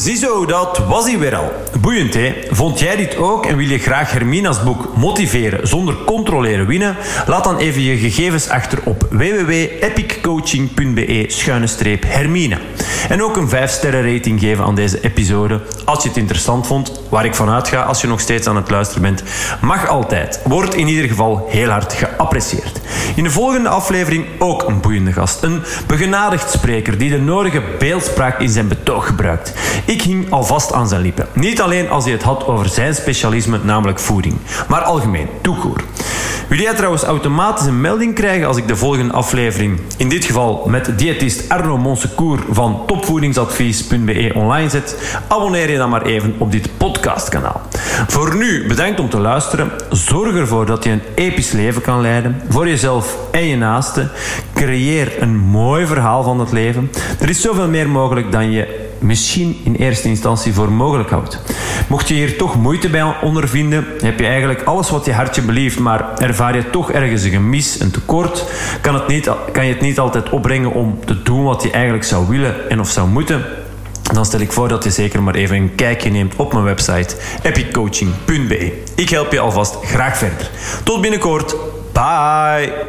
Ziezo, dat was hij weer al. Boeiend, hè? Vond jij dit ook en wil je graag Hermina's boek Motiveren zonder controleren winnen? Laat dan even je gegevens achter op www.epiccoaching.be-hermina. En ook een 5-sterren rating geven aan deze episode. Als je het interessant vond, waar ik vanuit ga als je nog steeds aan het luisteren bent. Mag altijd. Wordt in ieder geval heel hard geapprecieerd. In de volgende aflevering ook een boeiende gast. Een begenadigd spreker die de nodige beeldspraak in zijn betoog gebruikt. Ik hing alvast aan zijn lippen. Niet als hij het had over zijn specialisme, namelijk voeding, maar algemeen, toekoer. Wil jij trouwens automatisch een melding krijgen als ik de volgende aflevering, in dit geval met diëtist Arno Monsecour van topvoedingsadvies.be online zet? Abonneer je dan maar even op dit podcastkanaal. Voor nu, bedankt om te luisteren. Zorg ervoor dat je een episch leven kan leiden, voor jezelf en je naasten. Creëer een mooi verhaal van het leven. Er is zoveel meer mogelijk dan je misschien in eerste instantie voor mogelijk houdt. Mocht je hier toch moeite bij ondervinden, heb je eigenlijk alles wat je hartje belieft, maar ervaar je toch ergens een gemis, een tekort, kan, het niet, kan je het niet altijd opbrengen om te doen wat je eigenlijk zou willen en of zou moeten, dan stel ik voor dat je zeker maar even een kijkje neemt op mijn website epiccoaching.be. Ik help je alvast graag verder. Tot binnenkort. Bye!